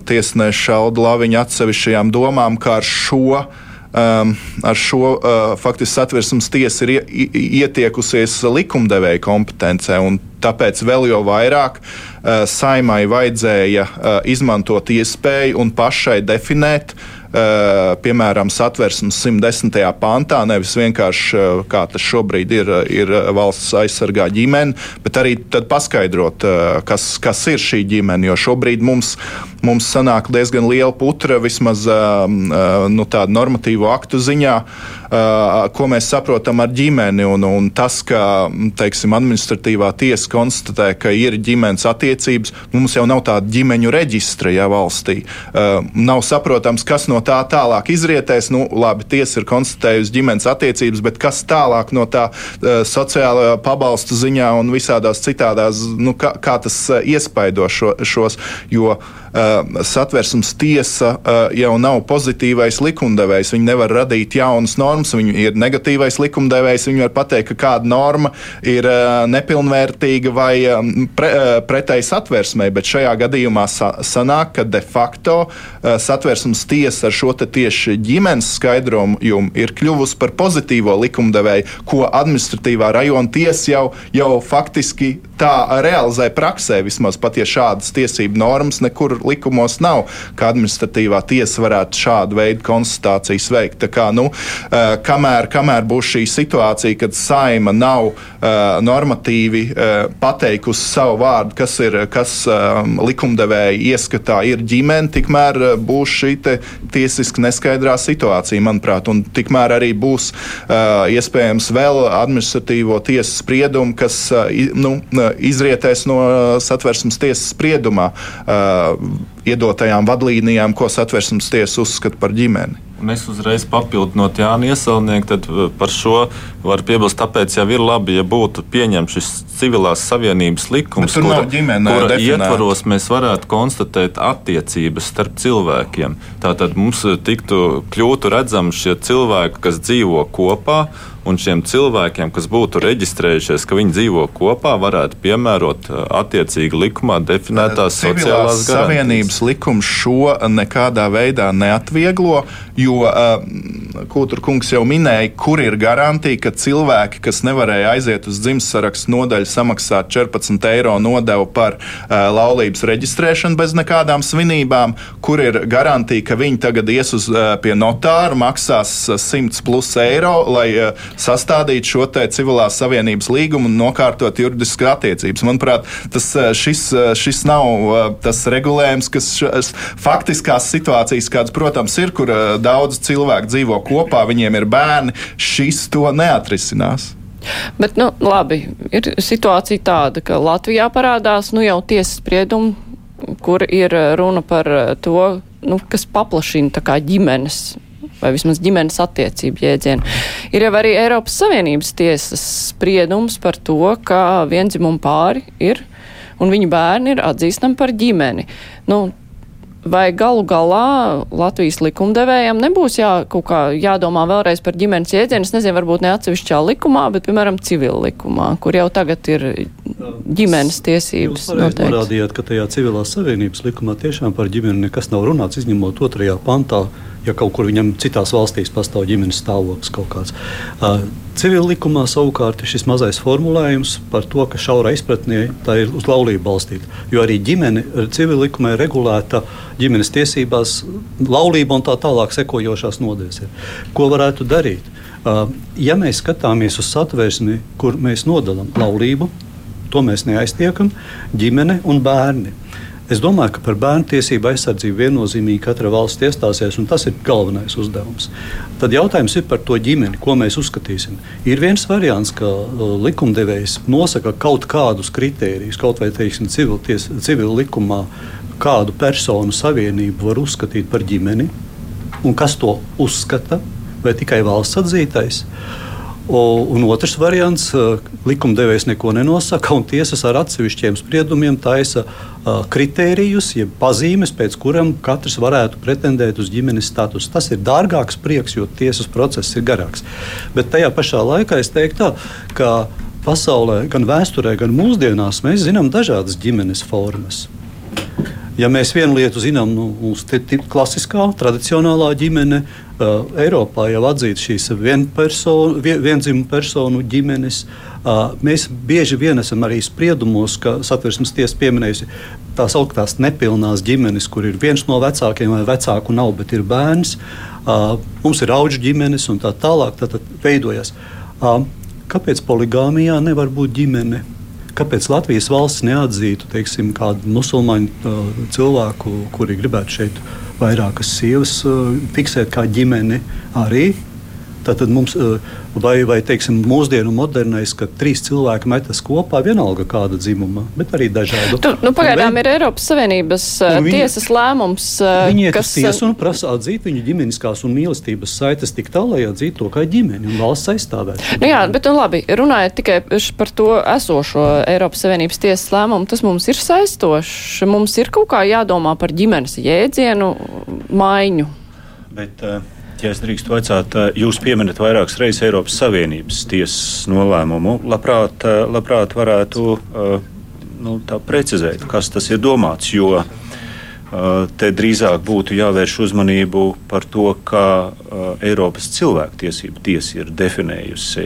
Speaker 4: tiesneša Alda Laviņa atsevišķajām domām, kā ar šo. Um, ar šo uh, faktiski satversmes tiesa ir ietiekusies likumdevēja kompetencē, tāpēc vēl jau vairāk uh, saimai vajadzēja uh, izmantot iespēju un pašai definēt uh, piemēram, satversmes 110. pantā, nevis vienkārši eh, kā tas šobrīd ir, ir valsts aizsargā ģimeni, bet arī paskaidrot, eh, kas, kas ir šī ģimene. Jo šobrīd mums, mums sanāk diezgan liela putra vismaz nu, tādu normatīvu aktu ziņā ko mēs saprotam ar ģimeni. Un, un tas, ka teiksim, administratīvā tiesa konstatē, ka ir ģimenes attiecības, mums jau nav tāda ģimeņu reģistra ja, valstī. Nav saprotams, kas no tā tālāk izrietēs. Nu, labi, tiesa ir konstatējusi ģimenes attiecības, bet kas tālāk no tā sociālajā pabalstu ziņā un visādās citādās, nu, kā, kā tas iespaido šo, šos. Jo, satversmes tiesa jau nav pozitīvais likumdevējs. Viņi nevar radīt jaunas normas, viņi ir negatīvais likumdevējs. Viņi var pateikt, ka kāda norma ir nepilnvērtīga vai pre, pretēji satversmei, bet šajā gadījumā sanāk, ka de facto satversmes tiesa ar šo tieši ģimenes skaidrojumu ir kļuvusi par pozitīvo likumdevēju, ko administratīvā rajona tiesa jau, jau faktiski tā realizē praksē, vismaz pat ja šādas tiesību normas nekur likumos nav, ka administratīvā tiesa varētu šādu veidu konstatācijas veikt. Tā kā, nu, uh, kamēr, kamēr būs šī situācija, kad saima nav uh, normatīvi uh, pateikusi savu vārdu, kas ir kas um, likumdevēja ieskatā ir ģimene, tikmēr būs šī tiesiski neskaidrā situācija, manuprāt, un tikmēr arī būs iespējams vēl administratīvo tiesas spriedumu, kas nu, izrietēs no satversmes tiesas spriedumā iedotajām vadlīnijām, ko satversmes tiesa uzskata par ģimeni.
Speaker 5: Es uzreiz papildinot Jānu Iesaulnieku, tad par šo var piebilst, tāpēc jau ir labi, ja būtu pieņemts šis civilās savienības likums,
Speaker 4: kura, kura
Speaker 5: ietvaros mēs varētu konstatēt attiecības starp cilvēkiem. Tātad mums tiktu kļūtu redzami šie cilvēki, kas dzīvo kopā un šiem cilvēkiem, kas būtu reģistrējušies, ka viņi dzīvo kopā, varētu piemērot uh, attiecīgi likumā definētās sociālās garantijas.
Speaker 4: Savienības likums šo nekādā veidā neatvieglo, jo Kūtur kungs jau minēja, kur ir garantija, ka cilvēki, kas nevarēja aiziet uz dzimšanas nodaļu, samaksāt 14 eiro nodevu par laulības reģistrēšanu bez nekādām svinībām, kur ir garantija, ka viņi tagad ies uz, pie notāra, maksās 100 plus eiro, lai sastādīt šo civilās savienības līgumu un nokārtot juridiskas attiecības. Manuprāt, tas, eh, šis, eh, šis nav eh, tas regulējums, kas šas, faktiskās situācijas, kādas, protams, ir, kur daudz cilvēku dzīvo kopā, viņiem ir bērni, šis to neatrisinās.
Speaker 2: Bet, nu, labi, ir situācija tāda, ka Latvijā parādās nu, jau tiesas spriedumi, kur ir runa par to, nu, kas paplašina ģimenes vai vismaz ģimenes attiecību jēdzienu. Ir jau arī Eiropas Savienības tiesas spriedums par to, ka viendzimumu pāri ir un viņu bērni ir atzīstami par ģimeni. Nu, vai galu galā Latvijas likumdevējiem nebūs jā, kā jādomā vēlreiz par ģimenes jēdzienu? Nezinu, varbūt ne atsevišķā likumā, bet, piemēram, civil likumā, kur jau tagad ir ģimenes tiesības.
Speaker 6: Jūs norādījāt, ka tajā civilās savienības likumā tiešām par ģimeni nekas nav runāts, izņemot otrajā pantā ja kaut kur viņam citās valstīs pastāv ģimenes stāvoklis kaut kāds. Civil likumā savukārt ir šis mazais formulējums par to, ka šaurā izpratnē tā ir uz laulību balstīta. Jo arī ģimene civil likumā ir regulēta ģimenes tiesībās, laulība un tā tālāk sekojošās nodaļas. Ko varētu darīt? Ja mēs skatāmies uz satversmi, kur mēs nodalām laulību, to mēs neaiztiekam, ģimene un bērni. Es domāju, ka par bērnu tiesību aizsardzību viennozīmīgi katra valsts iestāsies, un tas ir galvenais uzdevums. Tad jautājums ir par to ģimeni, ko mēs uzskatīsim. Ir viens variants, ka uh, likumdevējs nosaka kaut kādus kritērijus, kaut vai teiksim, civil, ties, civil likumā, kādu personu savienību var uzskatīt par ģimeni, un kas to uzskata, vai tikai valsts atzītais. Uh, Un otrs variants - likumdevējs neko nenosaka, un tiesas ar atsevišķiem spriedumiem taisa kritērijus, jeb pazīmes, pēc kurām katrs varētu pretendēt uz ģimenes statusu. Tas ir dārgāks prieks, jo tiesas process ir garāks. Bet tajā pašā laikā es teiktu, tā, ka pasaulē, gan vēsturē, gan mūsdienās mēs zinām dažādas ģimenes formas. Ja mēs vienu lietu zinām, nu, mums ir klasiskā, tradicionālā ģimene. Uh, Eiropā jau atzīst šīs vienpersonu, vien, personu ģimenes. Uh, mēs bieži vien esam arī spriedumos, ka satversmes tiesa pieminējusi tās augstās nepilnās ģimenes, kur ir viens no vecākiem vai vecāku nav, bet ir bērns. Uh, mums ir auģu ģimenes un tā tālāk. Tad, tad veidojas. Uh, kāpēc poligāmijā nevar būt ģimene? Kāpēc Latvijas valsts neatzītu teiksim, kādu musulmaņu uh, cilvēku, kuri gribētu šeit vairākas sievas uh, fiksēt kā ģimeni arī? Tātad mums, uh, vai, vai teiksim, mūsdienu modernais, ka trīs cilvēki metas kopā, vienalga kāda dzimuma, bet arī dažādu.
Speaker 2: Tur, nu, pagaidām ir Eiropas Savienības uh, viņi, tiesas lēmums,
Speaker 6: uh, viņi kas tiesu un prasa atzīt viņu ģimeniskās un mīlestības saites tik tālu, lai atzītu to kā ģimeni un valsts aizstāvētu.
Speaker 2: Nu, jā, bet nu, labi, runājot tikai par to esošo Eiropas Savienības tiesas lēmumu, tas mums ir saistošs. Mums ir kaut kā jādomā par ģimenes jēdzienu maiņu. Bet, uh,
Speaker 3: Ja es drīkstu vaicāt, jūs pieminat vairākas reizes Eiropas Savienības tiesas nolēmumu. Labprāt, labprāt varētu nu, precizēt, kas tas ir domāts. Jo Te drīzāk būtu jāvērš uzmanību par to, kā Eiropas cilvēktiesību tiesa ir definējusi,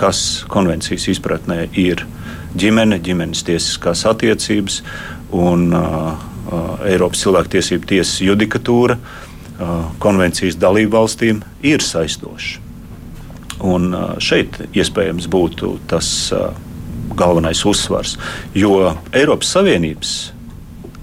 Speaker 3: kas konvencijas izpratnē ir ģimene, ģimenes tiesiskās attiecības un Eiropas cilvēktiesību tiesas judikatūra konvencijas dalību valstīm ir saistoša. Un šeit iespējams būtu tas galvenais uzsvars, jo Eiropas Savienības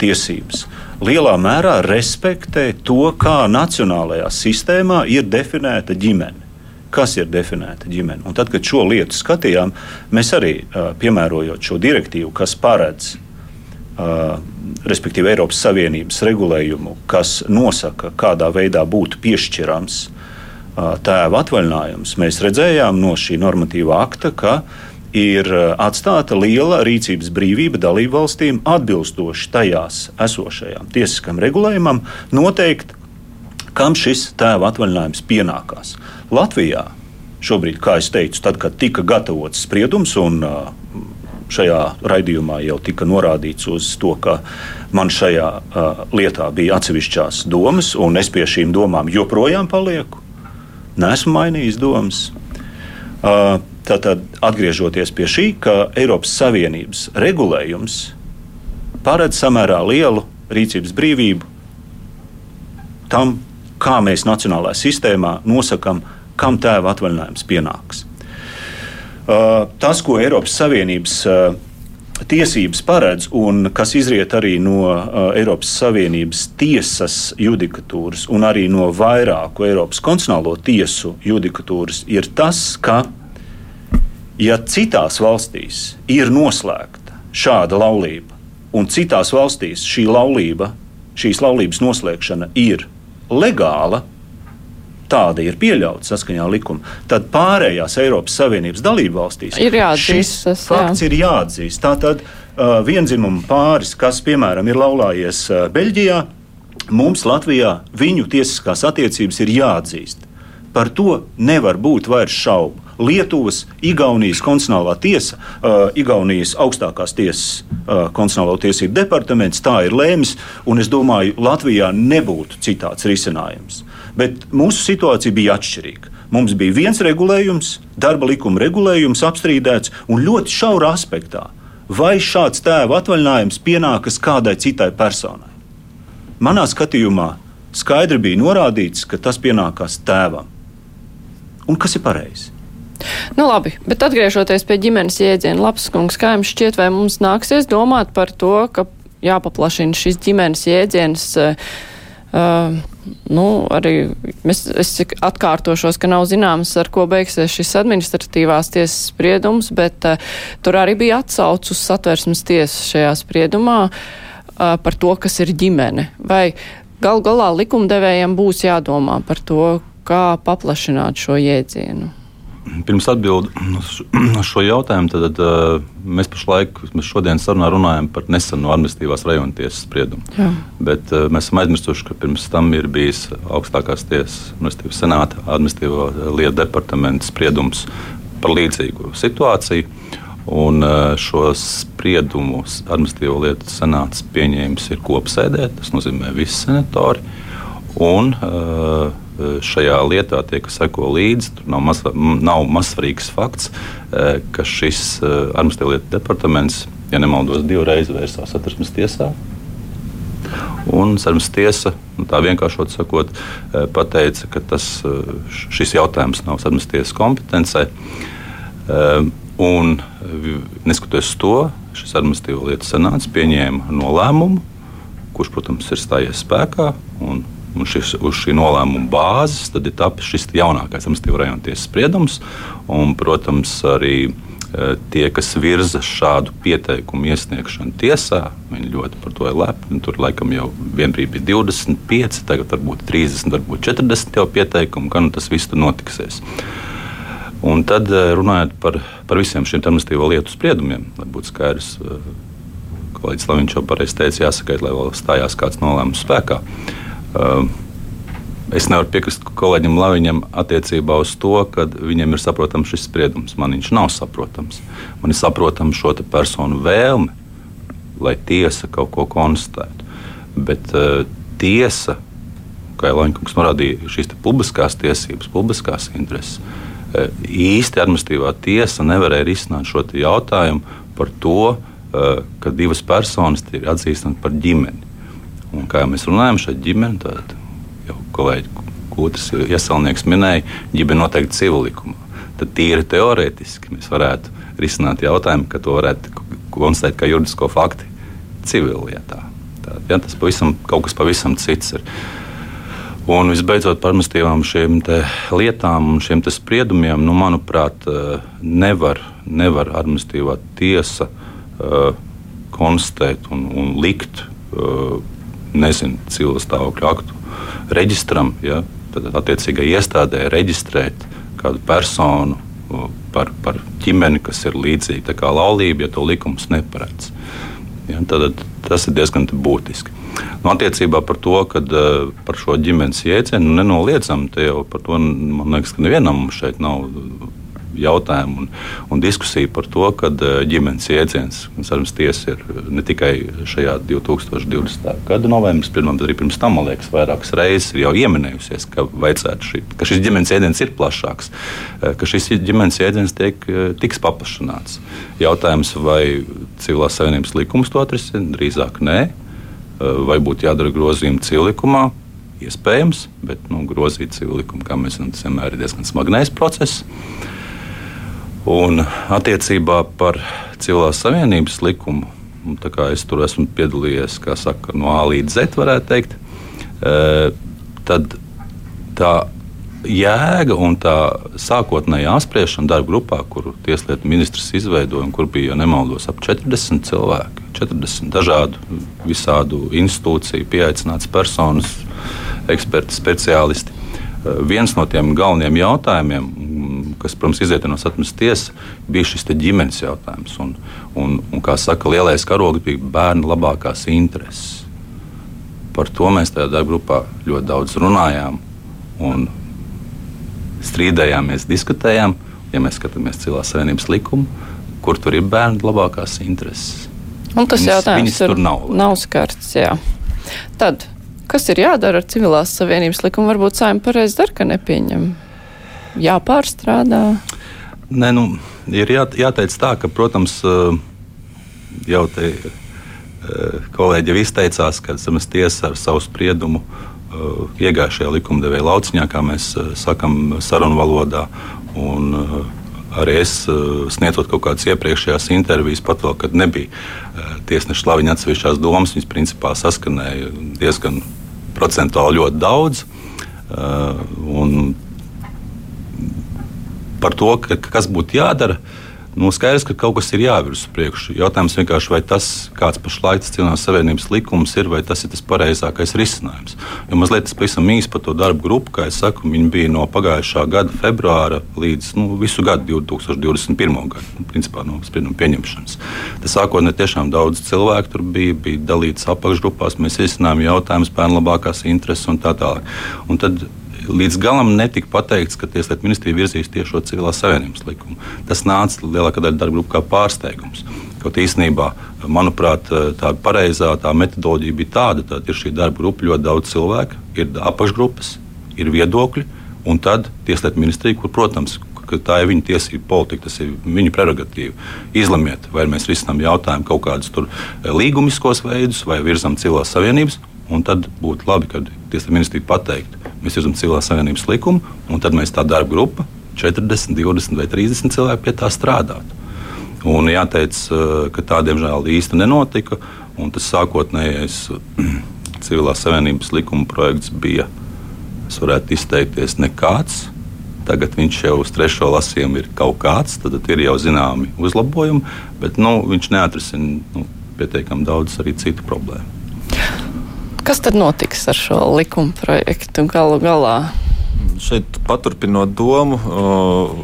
Speaker 3: tiesības lielā mērā respektē to, kā nacionālajā sistēmā ir definēta ģimene. Kas ir definēta ģimene? Un tad, kad šo lietu skatījām, mēs arī piemērojot šo direktīvu, kas paredz Uh, respektīvi Eiropas Savienības regulējumu, kas nosaka, kādā veidā būtu piešķirams tēva atvaļinājums, mēs redzējām no šī normatīvā akta, ka ir atstāta liela rīcības brīvība dalību valstīm atbilstoši tajās esošajām tiesiskam regulējumam noteikt, kam šis tēva atvaļinājums pienākās. Latvijā šobrīd, kā jau teicu, tad, kad tika gatavots spriedums un uh, šajā raidījumā jau tika norādīts uz to, ka man šajā uh, lietā bija atsevišķās domas, un es pie šīm domām joprojām palieku. Nesmu mainījis domas. Uh, Tātad, atgriežoties pie šī, ka Eiropas Savienības regulējums paredz samērā lielu rīcības brīvību tam, kā mēs nacionālajā sistēmā nosakām, kam tēva atvaļinājums pienāks. Uh, tas, ko Eiropas Savienības uh, tiesības paredz un kas izriet arī no uh, Eiropas Savienības tiesas judikatūras un arī no vairāku Eiropas konstitucionālo tiesu judikatūras, ir tas, ka ja citās valstīs ir noslēgta šāda laulība, un citās valstīs šī laulība, šīs laulības noslēgšana ir legāla, tāda ir pieļauta saskaņā ar likumu, tad pārējās Eiropas Savienības dalību valstīs
Speaker 2: ir jāatzīst.
Speaker 3: Šis tas, fakts jā. ir jāatzīst. Tātad uh, vienzimumu pāris, kas, piemēram, ir laulājies uh, Beļģijā, mums Latvijā viņu tiesiskās attiecības ir jāatzīst. Par to nevar būt vairs šaubu. Lietuvas, Igaunijas konstitucionālā tiesa, uh, Igaunijas augstākās tiesas uh, konstitucionālo tiesību departaments tā ir lēmis, un es domāju, Latvijā nebūtu citāds risinājums. Bet mūsu situācija bija atšķirīga. Mums bija viens regulējums, darba likuma regulējums apstrīdēts un ļoti šaurā aspektā. Vai šāds tēva atvaļinājums pienākas kādai citai personai? Manā skatījumā skaidri bija norādīts, ka tas pienākās tēvam. Un kas ir pareizi?
Speaker 2: Nu, labi, bet atgriežoties pie ģimenes jēdziena, labs kungs, kā jums šķiet, vai mums nāksies domāt par to, ka jāpaplašina šis ģimenes jēdziens? Uh, nu, arī es, es atkārtošos, ka nav zināms, ar ko beigsies šis administratīvās tiesas spriedums, bet uh, tur arī bija atsauc uz satversmes tiesas šajā spriedumā uh, par to, kas ir ģimene. Vai gal galā likumdevējiem būs jādomā par to, kā paplašināt šo jēdzienu?
Speaker 7: Pirms atbildēt uz šo jautājumu, tad, tad mēs pašlaik, mēs šodien sarunā runājam par nesenu administratīvās rajona tiesas spriedumu. Jā. Bet mēs esam aizmirsuši, ka pirms tam ir bijis augstākās tiesas, administratīvā senāta administratīvo lietu departamenta spriedums par līdzīgu situāciju. Un šo spriedumu administratīvo lietu senāts pieņēmis ir kopsēdē, tas nozīmē visi senatori. Un, uh, šajā lietā tie, kas seko līdzi, tur nav, maz, nav mazsvarīgs fakts, e, ka šis e, administratīvā lietu departaments, ja nemaldos, divreiz vērsās satversmes tiesā. Un Sarmas tiesa, nu, tā vienkāršot sakot, pateica, ka tas, šis jautājums nav Sarmas tiesas kompetencē. Un, neskatoties to, šis administratīvo lietu senāts pieņēma nolēmumu, kurš, protams, ir stājies spēkā. Un Un šis, uz šī nolēmuma bāzes tad ir tapis šis jaunākais administratīvā rajona tiesas spriedums. Un, protams, arī e, tie, kas virza šādu pieteikumu iesniegšanu tiesā, viņi ļoti par to ir lepni. Tur laikam jau vienbrīd bija 25, tagad varbūt 30, varbūt 40 jau pieteikumu, kā nu tas viss notiksies. Un tad e, runājot par, par visiem šiem administratīvo lietu spriedumiem, lai būtu skaidrs, e, kolēģis Laviņš jau pareizi teica, jāsaka, lai vēl stājās kāds nolēmums spēkā. Ehm, es nevaru piekrist kolēģim Laviņam attiecībā uz to, ka viņam ir saprotams šis spriedums. Man viņš nav saprotams. Man ir saprotama šo personu vēlme, lai tiesa kaut ko konstatētu. Bet uh, tiesa, kā jau Laņkungs norādīja, šīs publiskās tiesības, publiskās intereses, uh, īsti administratīvā tiesa nevarēja risināt šo jautājumu par to, uh, ka divas personas ir atzīstamas par ģimeni. Un, kā jau mēs runājam, šeit ģimene, tad jau kolēģi Kūtris iesaulnieks minēja, ģimene noteikti civilikumā. Tad tīri teorētiski mēs varētu risināt jautājumu, ka to varētu konstatēt kā juridisko faktu civillietā. Tā, ja, tas pavisam, kaut kas pavisam cits ir. Un visbeidzot, par administratīvām šīm lietām un šiem spriedumiem, nu, manuprāt, eh, nevar, nevar administratīvā tiesa uh, konstatēt un, un likt uh, nezinu, cilvēku stāvokļu aktu reģistram, ja, tad attiecīgai iestādē reģistrēt kādu personu par, par ģimeni, kas ir līdzīga kā laulība, ja to likums neparedz. Ja, tad, tas ir diezgan būtiski. Nu, attiecībā par to, ka uh, par šo ģimenes jēdzienu nu, nenoliedzam, te jau par to man liekas, ka nevienam šeit nav jautājumu un, un diskusiju par to, ka eh, ģimenes jēdziens sarunas tiesa ir ne tikai šajā 2020. gada novembrī, bet arī pirms tam, man liekas, vairākas reizes ir jau ieminējusies, ka, šī, ka šis ģimenes jēdziens ir plašāks, eh, ka šis ģimenes jēdziens tiek, eh, tiks paplašināts. Jautājums, vai civilās savienības likums to atrisina? Drīzāk nē. Vai būtu jādara grozījumi civilikumā? Iespējams, bet nu, grozīt civilikumu, kā mēs zinām, tas vienmēr ir diezgan smagnējs process. Un attiecībā par civilās savienības likumu, tā kā es tur esmu piedalījies saka, no A līdz Z, varētu teikt, e, tad tā jēga un tā sākotnējā apspriešana darba grupā, kuru tieslietu ministrs izveidoja, un kur bija, ja nemaldos, ap 40 cilvēki, 40 dažādu, visādu institūciju, pieaicināts personas, eksperti, speciālisti. E, viens no tiem galvenajiem jautājumiem, kas, protams, iziet no satmas tiesas, bija šis ģimenes jautājums. Un, un, un, kā saka, lielais karogs bija bērnu labākās intereses. Par to mēs tajā darba grupā ļoti daudz runājām un strīdējāmies, diskutējām. Ja mēs skatāmies cilvēks savienības likumu, kur tur ir bērnu labākās intereses.
Speaker 2: Un tas viņas, jautājums
Speaker 7: viņas tur nav.
Speaker 2: Nav skarts, jā. Tad, kas ir jādara ar civilās savienības likumu? Varbūt saimta pareizi dara, ka nepieņem jāpārstrādā?
Speaker 7: Nē, nu, ir jā, jāteic tā, ka, protams, jau te kolēģi jau izteicās, ka zemes tiesa ar savu spriedumu eh, iegāja šajā likumdevēja lauciņā, kā mēs sakām, sarunu valodā. Un, arī es sniedzot kaut kādas iepriekšējās intervijas, pat vēl, kad nebija tiesneša slaviņa atsevišķās domas, viņas principā saskanēja diezgan procentuāli ļoti daudz. Un par to, ka, kas būtu jādara. Nu, skaidrs, ka kaut kas ir jāvirz uz priekšu. Jautājums vienkārši, vai tas, kāds pašlaik tas Cilvēks Savienības likums ir, vai tas ir tas pareizākais risinājums. Jo mazliet tas pavisam īsi par to darbu grupu, kā jau saku, viņi bija no pagājušā gada februāra līdz nu, visu gadu, 2021. gadu, nu, principā no sprieduma pieņemšanas. Tas sākotnēji tiešām daudz cilvēku tur bija, bija dalīts apakšgrupās, mēs risinājām jautājumus, bērnu labākās intereses un tā tālāk. Un tad līdz galam netika pateikts, ka Tieslietu ministrija virzīs tieši šo civilās savienības likumu. Tas nāca lielākā daļa darba grupu kā pārsteigums. Kaut īstenībā, manuprāt, tā pareizā tā metodoloģija bija tāda, ka ir šī darba grupa, ļoti daudz cilvēku, ir apakšgrupas, ir viedokļi, un tad Tieslietu ministrija, kur, protams, tā ir viņa tiesība politika, tas ir viņa prerogatīva. Izlemiet, vai mēs risinām jautājumu kaut kādus līgumiskos veidus, vai virzām civilās savienības, un tad būtu labi, kad Tieslietu ministrija pateiktu, Mēs zinām civilās savienības likumu, un tad mēs tā darba grupa 40, 20 vai 30 cilvēki pie tā strādātu. Un jāteic, eh, ka tā diemžēl īsti nenotika. Tas sākotnējais civilās savienības likuma projekts bija, es varētu izteikties, nekāds. Tagad viņš jau uz trešo lasījumu ir kaut kāds, tad ir jau zināmi uzlabojumi, bet nu, viņš neatrisina nu, pietiekami daudz arī citu problēmu.
Speaker 2: Kas tad notiks ar šo likuma projektu galu galā?
Speaker 5: Šeit paturpinot domu,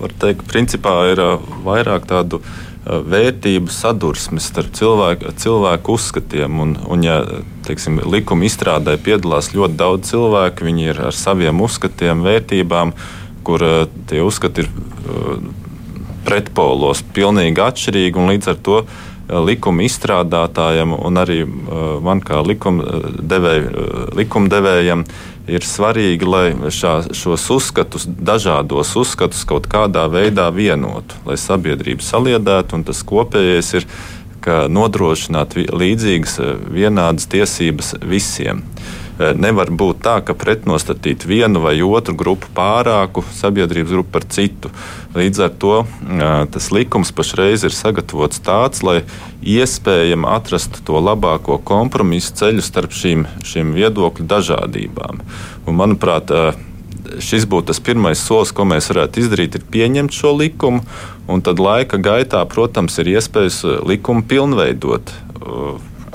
Speaker 5: var teikt, ka principā ir vairāk tādu vērtību sadursmes starp cilvēku, cilvēku uzskatiem. Un, un ja teiksim, likuma izstrādē piedalās ļoti daudz cilvēku, viņi ir ar saviem uzskatiem, vērtībām, kur tie uzskati ir pretpolos pilnīgi atšķirīgi. Līdz ar to likuma izstrādātājam un arī man kā likumdevēju, likumdevējam ir svarīgi, lai šā, šos uzskatus, dažādos uzskatus kaut kādā veidā vienotu, lai sabiedrība saliedētu un tas kopējais ir nodrošināt līdzīgas, vienādas tiesības visiem. Eh, nevar būt tā, ka pretnostatīt vienu vai otru grupu pārāku sabiedrības grupu par citu. Līdz ar to eh, tas likums pašreiz ir sagatavots tāds, lai iespējami atrastu to labāko kompromisu ceļu starp šīm, šīm viedokļu dažādībām. Un, manuprāt, eh, šis būtu tas pirmais solis, ko mēs varētu izdarīt, ir pieņemt šo likumu, un tad laika gaitā, protams, ir iespējas likumu pilnveidot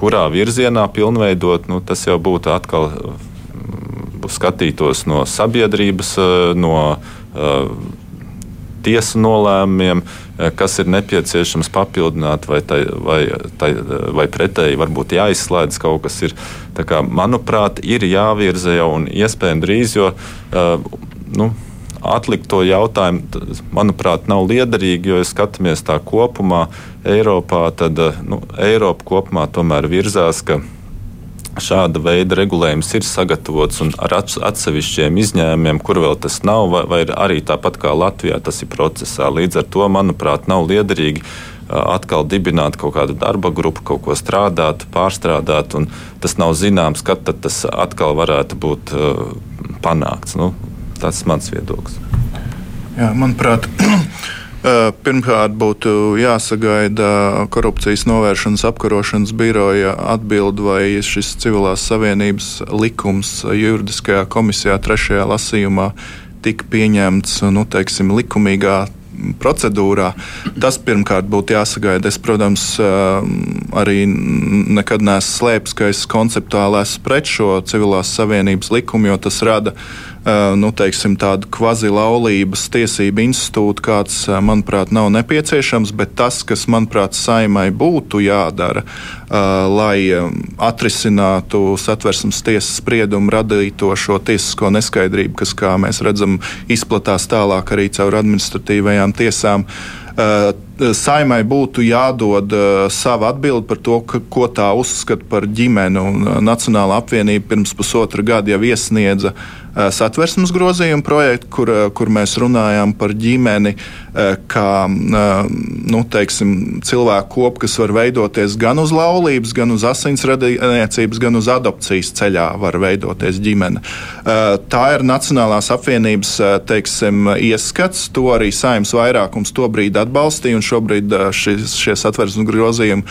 Speaker 5: kurā virzienā pilnveidot, nu, tas jau būtu atkal mm, skatītos no sabiedrības, eh, no uh, tiesu nolēmumiem, eh, kas ir nepieciešams papildināt, vai, tai, vai, tai, vai pretēji varbūt jāizslēdz kaut kas. Ir, kā, manuprāt, ir jāvirza jau un iespējams drīz, jo nu, atlikt to jautājumu, manuprāt, nav liederīgi, jo, ja skatāmies tā kopumā Eiropā, tad eh, nu, Eiropa kopumā tomēr virzās, ka šāda veida regulējums ir sagatavots un ar atsevišķiem izņēmumiem, kur vēl tas nav, vai, vai arī tāpat kā Latvijā tas ir procesā. Līdz ar to, manuprāt, nav liederīgi eh, atkal dibināt kaut kādu darba grupu, kaut ko strādāt, pārstrādāt, un tas nav zināms, kad tas atkal varētu būt uh, panākts. Nu, Tas ir mans viedoklis.
Speaker 4: Jā, manuprāt, Pirmkārt, būtu jāsagaida korupcijas novēršanas apkarošanas biroja atbildi, vai šis civilās savienības likums juridiskajā komisijā trešajā lasījumā tika pieņemts nu, teiksim, likumīgā procedūrā. Tas pirmkārt būtu jāsagaida. Es, protams, arī nekad neesmu slēpis, ka es konceptuāli esmu pret šo civilās savienības likumu, jo tas rada nu, teiksim, tādu kvazi-laulības tiesību institūtu, kāds, manuprāt, nav nepieciešams, bet tas, kas, manuprāt, saimai būtu jādara, lai atrisinātu satversmes tiesas spriedumu radīto šo tiesisko neskaidrību, kas, kā mēs redzam, izplatās tālāk arī caur administratīvajām tiesām. Saimai būtu jādod sava atbilde par to, ko tā uzskata par ģimeni. Nacionāla apvienība pirms pusotra gada jau iesniedza uh, Eh, satversmes grozījumu projektu, kur, eh, kur mēs runājam par ģimeni, eh, kā nu, teiksim, cilvēku kopu, kas var veidoties gan uz laulības, gan uz asinsradniecības, gan uz adopcijas ceļā, var veidoties ģimene. Tā ir Nacionālās apvienības teiksim, ieskats. To arī saimnes vairākums tobrīd atbalstīja, un šobrīd šis, šie satversmes grozījumi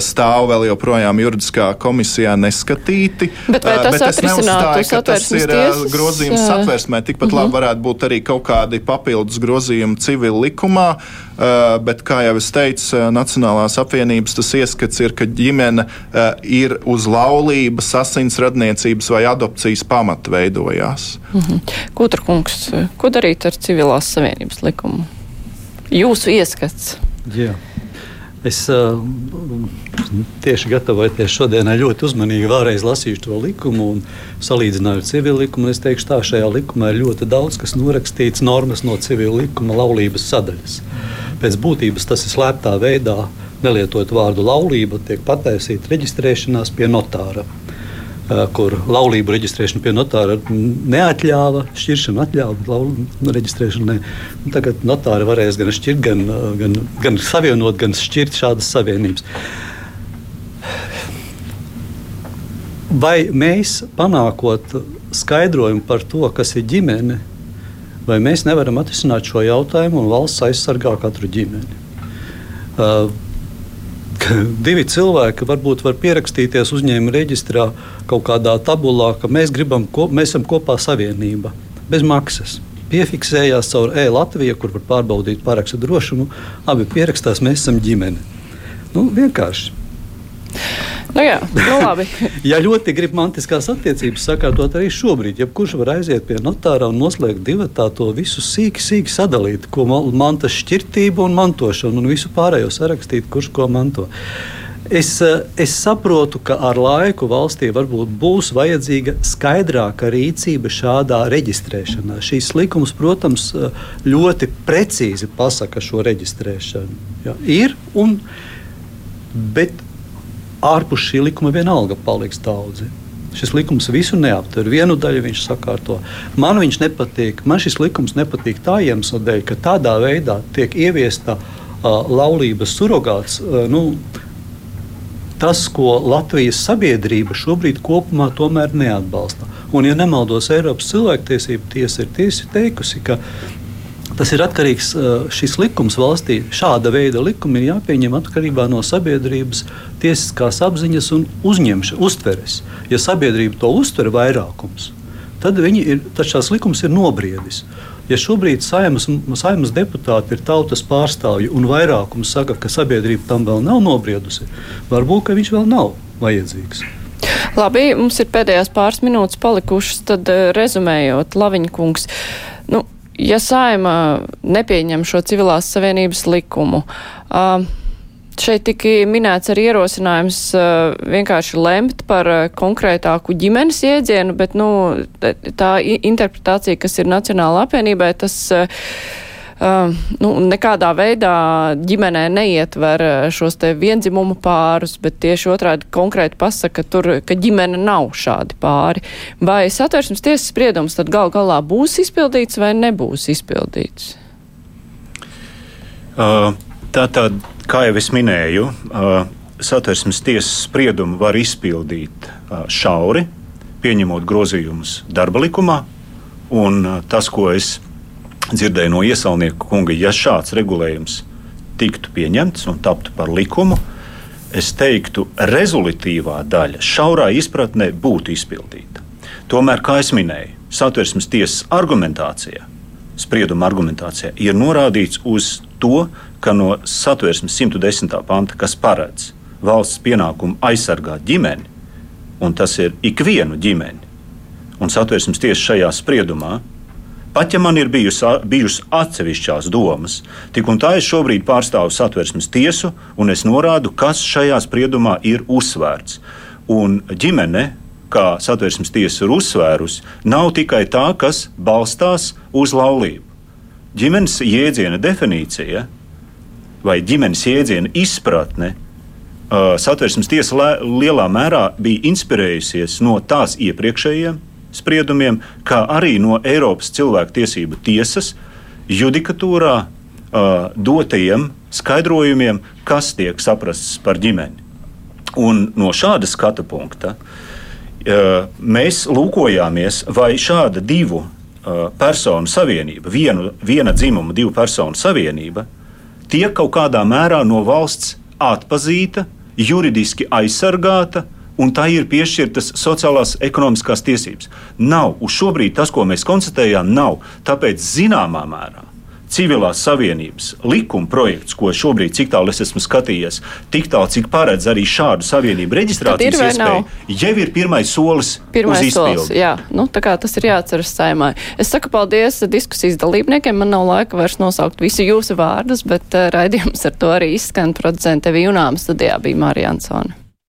Speaker 4: stāv vēl joprojām juridiskā komisijā neskatīti.
Speaker 2: Bet vai tas Bet atrisinātu satversmes tiesas?
Speaker 4: grozījums satversmē. Tikpat uh -huh. labi mhm. varētu būt arī kaut kādi papildus grozījumi civil likumā. Uh, bet, kā jau es teicu, Nacionālās apvienības tas ieskats ir, ka ģimene uh, ir uz laulības, asins radniecības vai adopcijas pamata veidojās.
Speaker 2: Uh mhm. -huh. Kutra kungs, ko darīt ar civilās savienības likumu? Jūsu ieskats.
Speaker 6: Jā. Es uh, tieši gatavojoties šodienai ļoti uzmanīgi vēlreiz lasīju to likumu un salīdzināju ar civil likumu. Es teikšu, tā šajā likumā ir ļoti daudz, kas norakstīts normas no civil likuma laulības sadaļas. Pēc būtības tas ir slēptā veidā, nelietojot vārdu laulība, tiek pataisīta reģistrēšanās pie notāra. Eh, kur laulību reģistrēšana pie notāra neatļāva, šķiršanu atļāva, bet laulību reģistrēšanu ne. Un tagad notāri varēs gan šķirt, gan, eh, gan, gan savienot, gan šķirt šādas savienības. Vai mēs panākot skaidrojumu par to, kas ir ģimene, vai mēs nevaram atrisināt šo jautājumu un valsts aizsargā katru ģimeni? Uh, divi cilvēki varbūt var pierakstīties uzņēmuma reģistrā kaut kādā tabulā, ka mēs, gribam, ko, mēs esam kopā savienība bez maksas. Piefiksējās caur e-Latviju, kur var pārbaudīt parakstu drošumu. Abi pierakstās, mēs esam ģimene. Nu, vienkārši.
Speaker 2: Nu jā, nu labi.
Speaker 6: ja ļoti grib mantiskās attiecības sakārtot arī šobrīd, jebkurš var aiziet pie notāra un noslēgt divatā to visu sīki, sīki sadalīt, ko mantas šķirtība un mantošana un visu pārējo sarakstīt, kurš ko manto. Es, eh, es saprotu, ka ar laiku valstī varbūt būs vajadzīga skaidrāka rīcība šādā reģistrēšanā. Šīs likums, protams, eh, ļoti precīzi pasaka šo reģistrēšanu. Ja, ir un bet ārpus šī likuma vienalga paliks daudzi. Šis likums visu neaptver. Vienu daļu viņš sakārto. Man viņš nepatīk. Man šis likums nepatīk tā iemesla dēļ, ka tādā veidā tiek ieviesta uh, laulības surrogāts. Uh, nu, tas, ko Latvijas sabiedrība šobrīd kopumā neatbalsta. Un, ja nemaldos, Eiropas cilvēktiesība tiesa ir tiesa teikusi, ka Tas ir atkarīgs no šīs likums valstī. Šāda veida likumi ir jāpieņem atkarībā no sabiedrības tiesiskās apziņas un uztveres. Ja sabiedrība to uztver vairākums, tad, ir, tad šās likums ir nobriedis. Ja šobrīd saimas, saimas deputāti ir tautas pārstāvji un vairākums saka, ka sabiedrība tam vēl nav nobriedusi, varbūt viņš vēl nav vajadzīgs.
Speaker 2: Labi, mums ir pēdējās pāris minūtes palikušas, tad rezumējot, Laviņa kungs. Nu, ja saima nepieņem šo civilās savienības likumu, šeit tika minēts arī ierosinājums vienkārši lemt par konkrētāku ģimenes iedzienu, bet nu, tā interpretācija, kas ir Nacionāla apvienībai, tas nu, nekādā veidā ģimenē neietver šos te vienzimumu pārus, bet tieši otrādi konkrēti pasaka, tur, ka ģimene nav šādi pāri. Vai satversmes tiesas spriedums tad gal galā būs izpildīts vai nebūs izpildīts?
Speaker 3: Uh, Tātad, kā jau es minēju, uh, satversmes tiesas spriedumu var izpildīt uh, šauri, pieņemot grozījumus darba likumā, un tas, ko es dzirdēju no iesaulnieka kunga, ja šāds regulējums tiktu pieņemts un taptu par likumu, es teiktu, rezultātīvā daļa šaurā izpratnē būtu izpildīta. Tomēr, kā jau minēju, satversmes tiesas argumentācijā, sprieduma argumentācijā ir norādīts uz to, ka no satversmes 110. panta, kas paredz valsts pienākumu aizsargāt ģimeni, un tas ir ikvienu ģimeni, un satversmes tiesa šajā spriedumā Pat ja man ir bijusi, bijusi atsevišķās domas, tik un tā es šobrīd pārstāvu satversmes tiesu, un es norādu, kas šajā spriedumā ir uzsvērts. Un ģimene, kā satversmes tiesa ir uzsvērusi, nav tikai tā, kas balstās uz laulību. Ģimenes jēdziena definīcija vai ģimenes jēdziena izpratne satversmes tiesa lielā mērā bija inspirējusies no tās iepriekšējiem spriedumiem, kā arī no Eiropas cilvēktiesību tiesas judikatūrā uh, dotajiem skaidrojumiem, kas tiek saprasts par ģimeni. Un no šāda skatu punkta uh, mēs lūkojāmies, vai šāda divu uh, personu savienība, vienu, viena dzimuma, divu personu savienība, tiek kaut kādā mērā no valsts atpazīta, juridiski aizsargāta un tā ir piešķirtas sociālās ekonomiskās tiesības. Nav, uz šobrīd tas, ko mēs konstatējām, nav. Tāpēc zināmā mērā civilās savienības likuma projekts, ko šobrīd, cik tālu es esmu skatījies, tik tālu, cik paredz arī šādu savienību reģistrācijas iespēju, jau ir pirmais solis.
Speaker 2: Pirmais solis, jā. Nu, tā kā tas ir jāatceras saimai. Es saku paldies diskusijas dalībniekiem. Man nav laika vairs nosaukt visu jūsu vārdus, bet uh, raidījums ar to arī izskan. Producente Vīnām studijā bija Marija Ansone.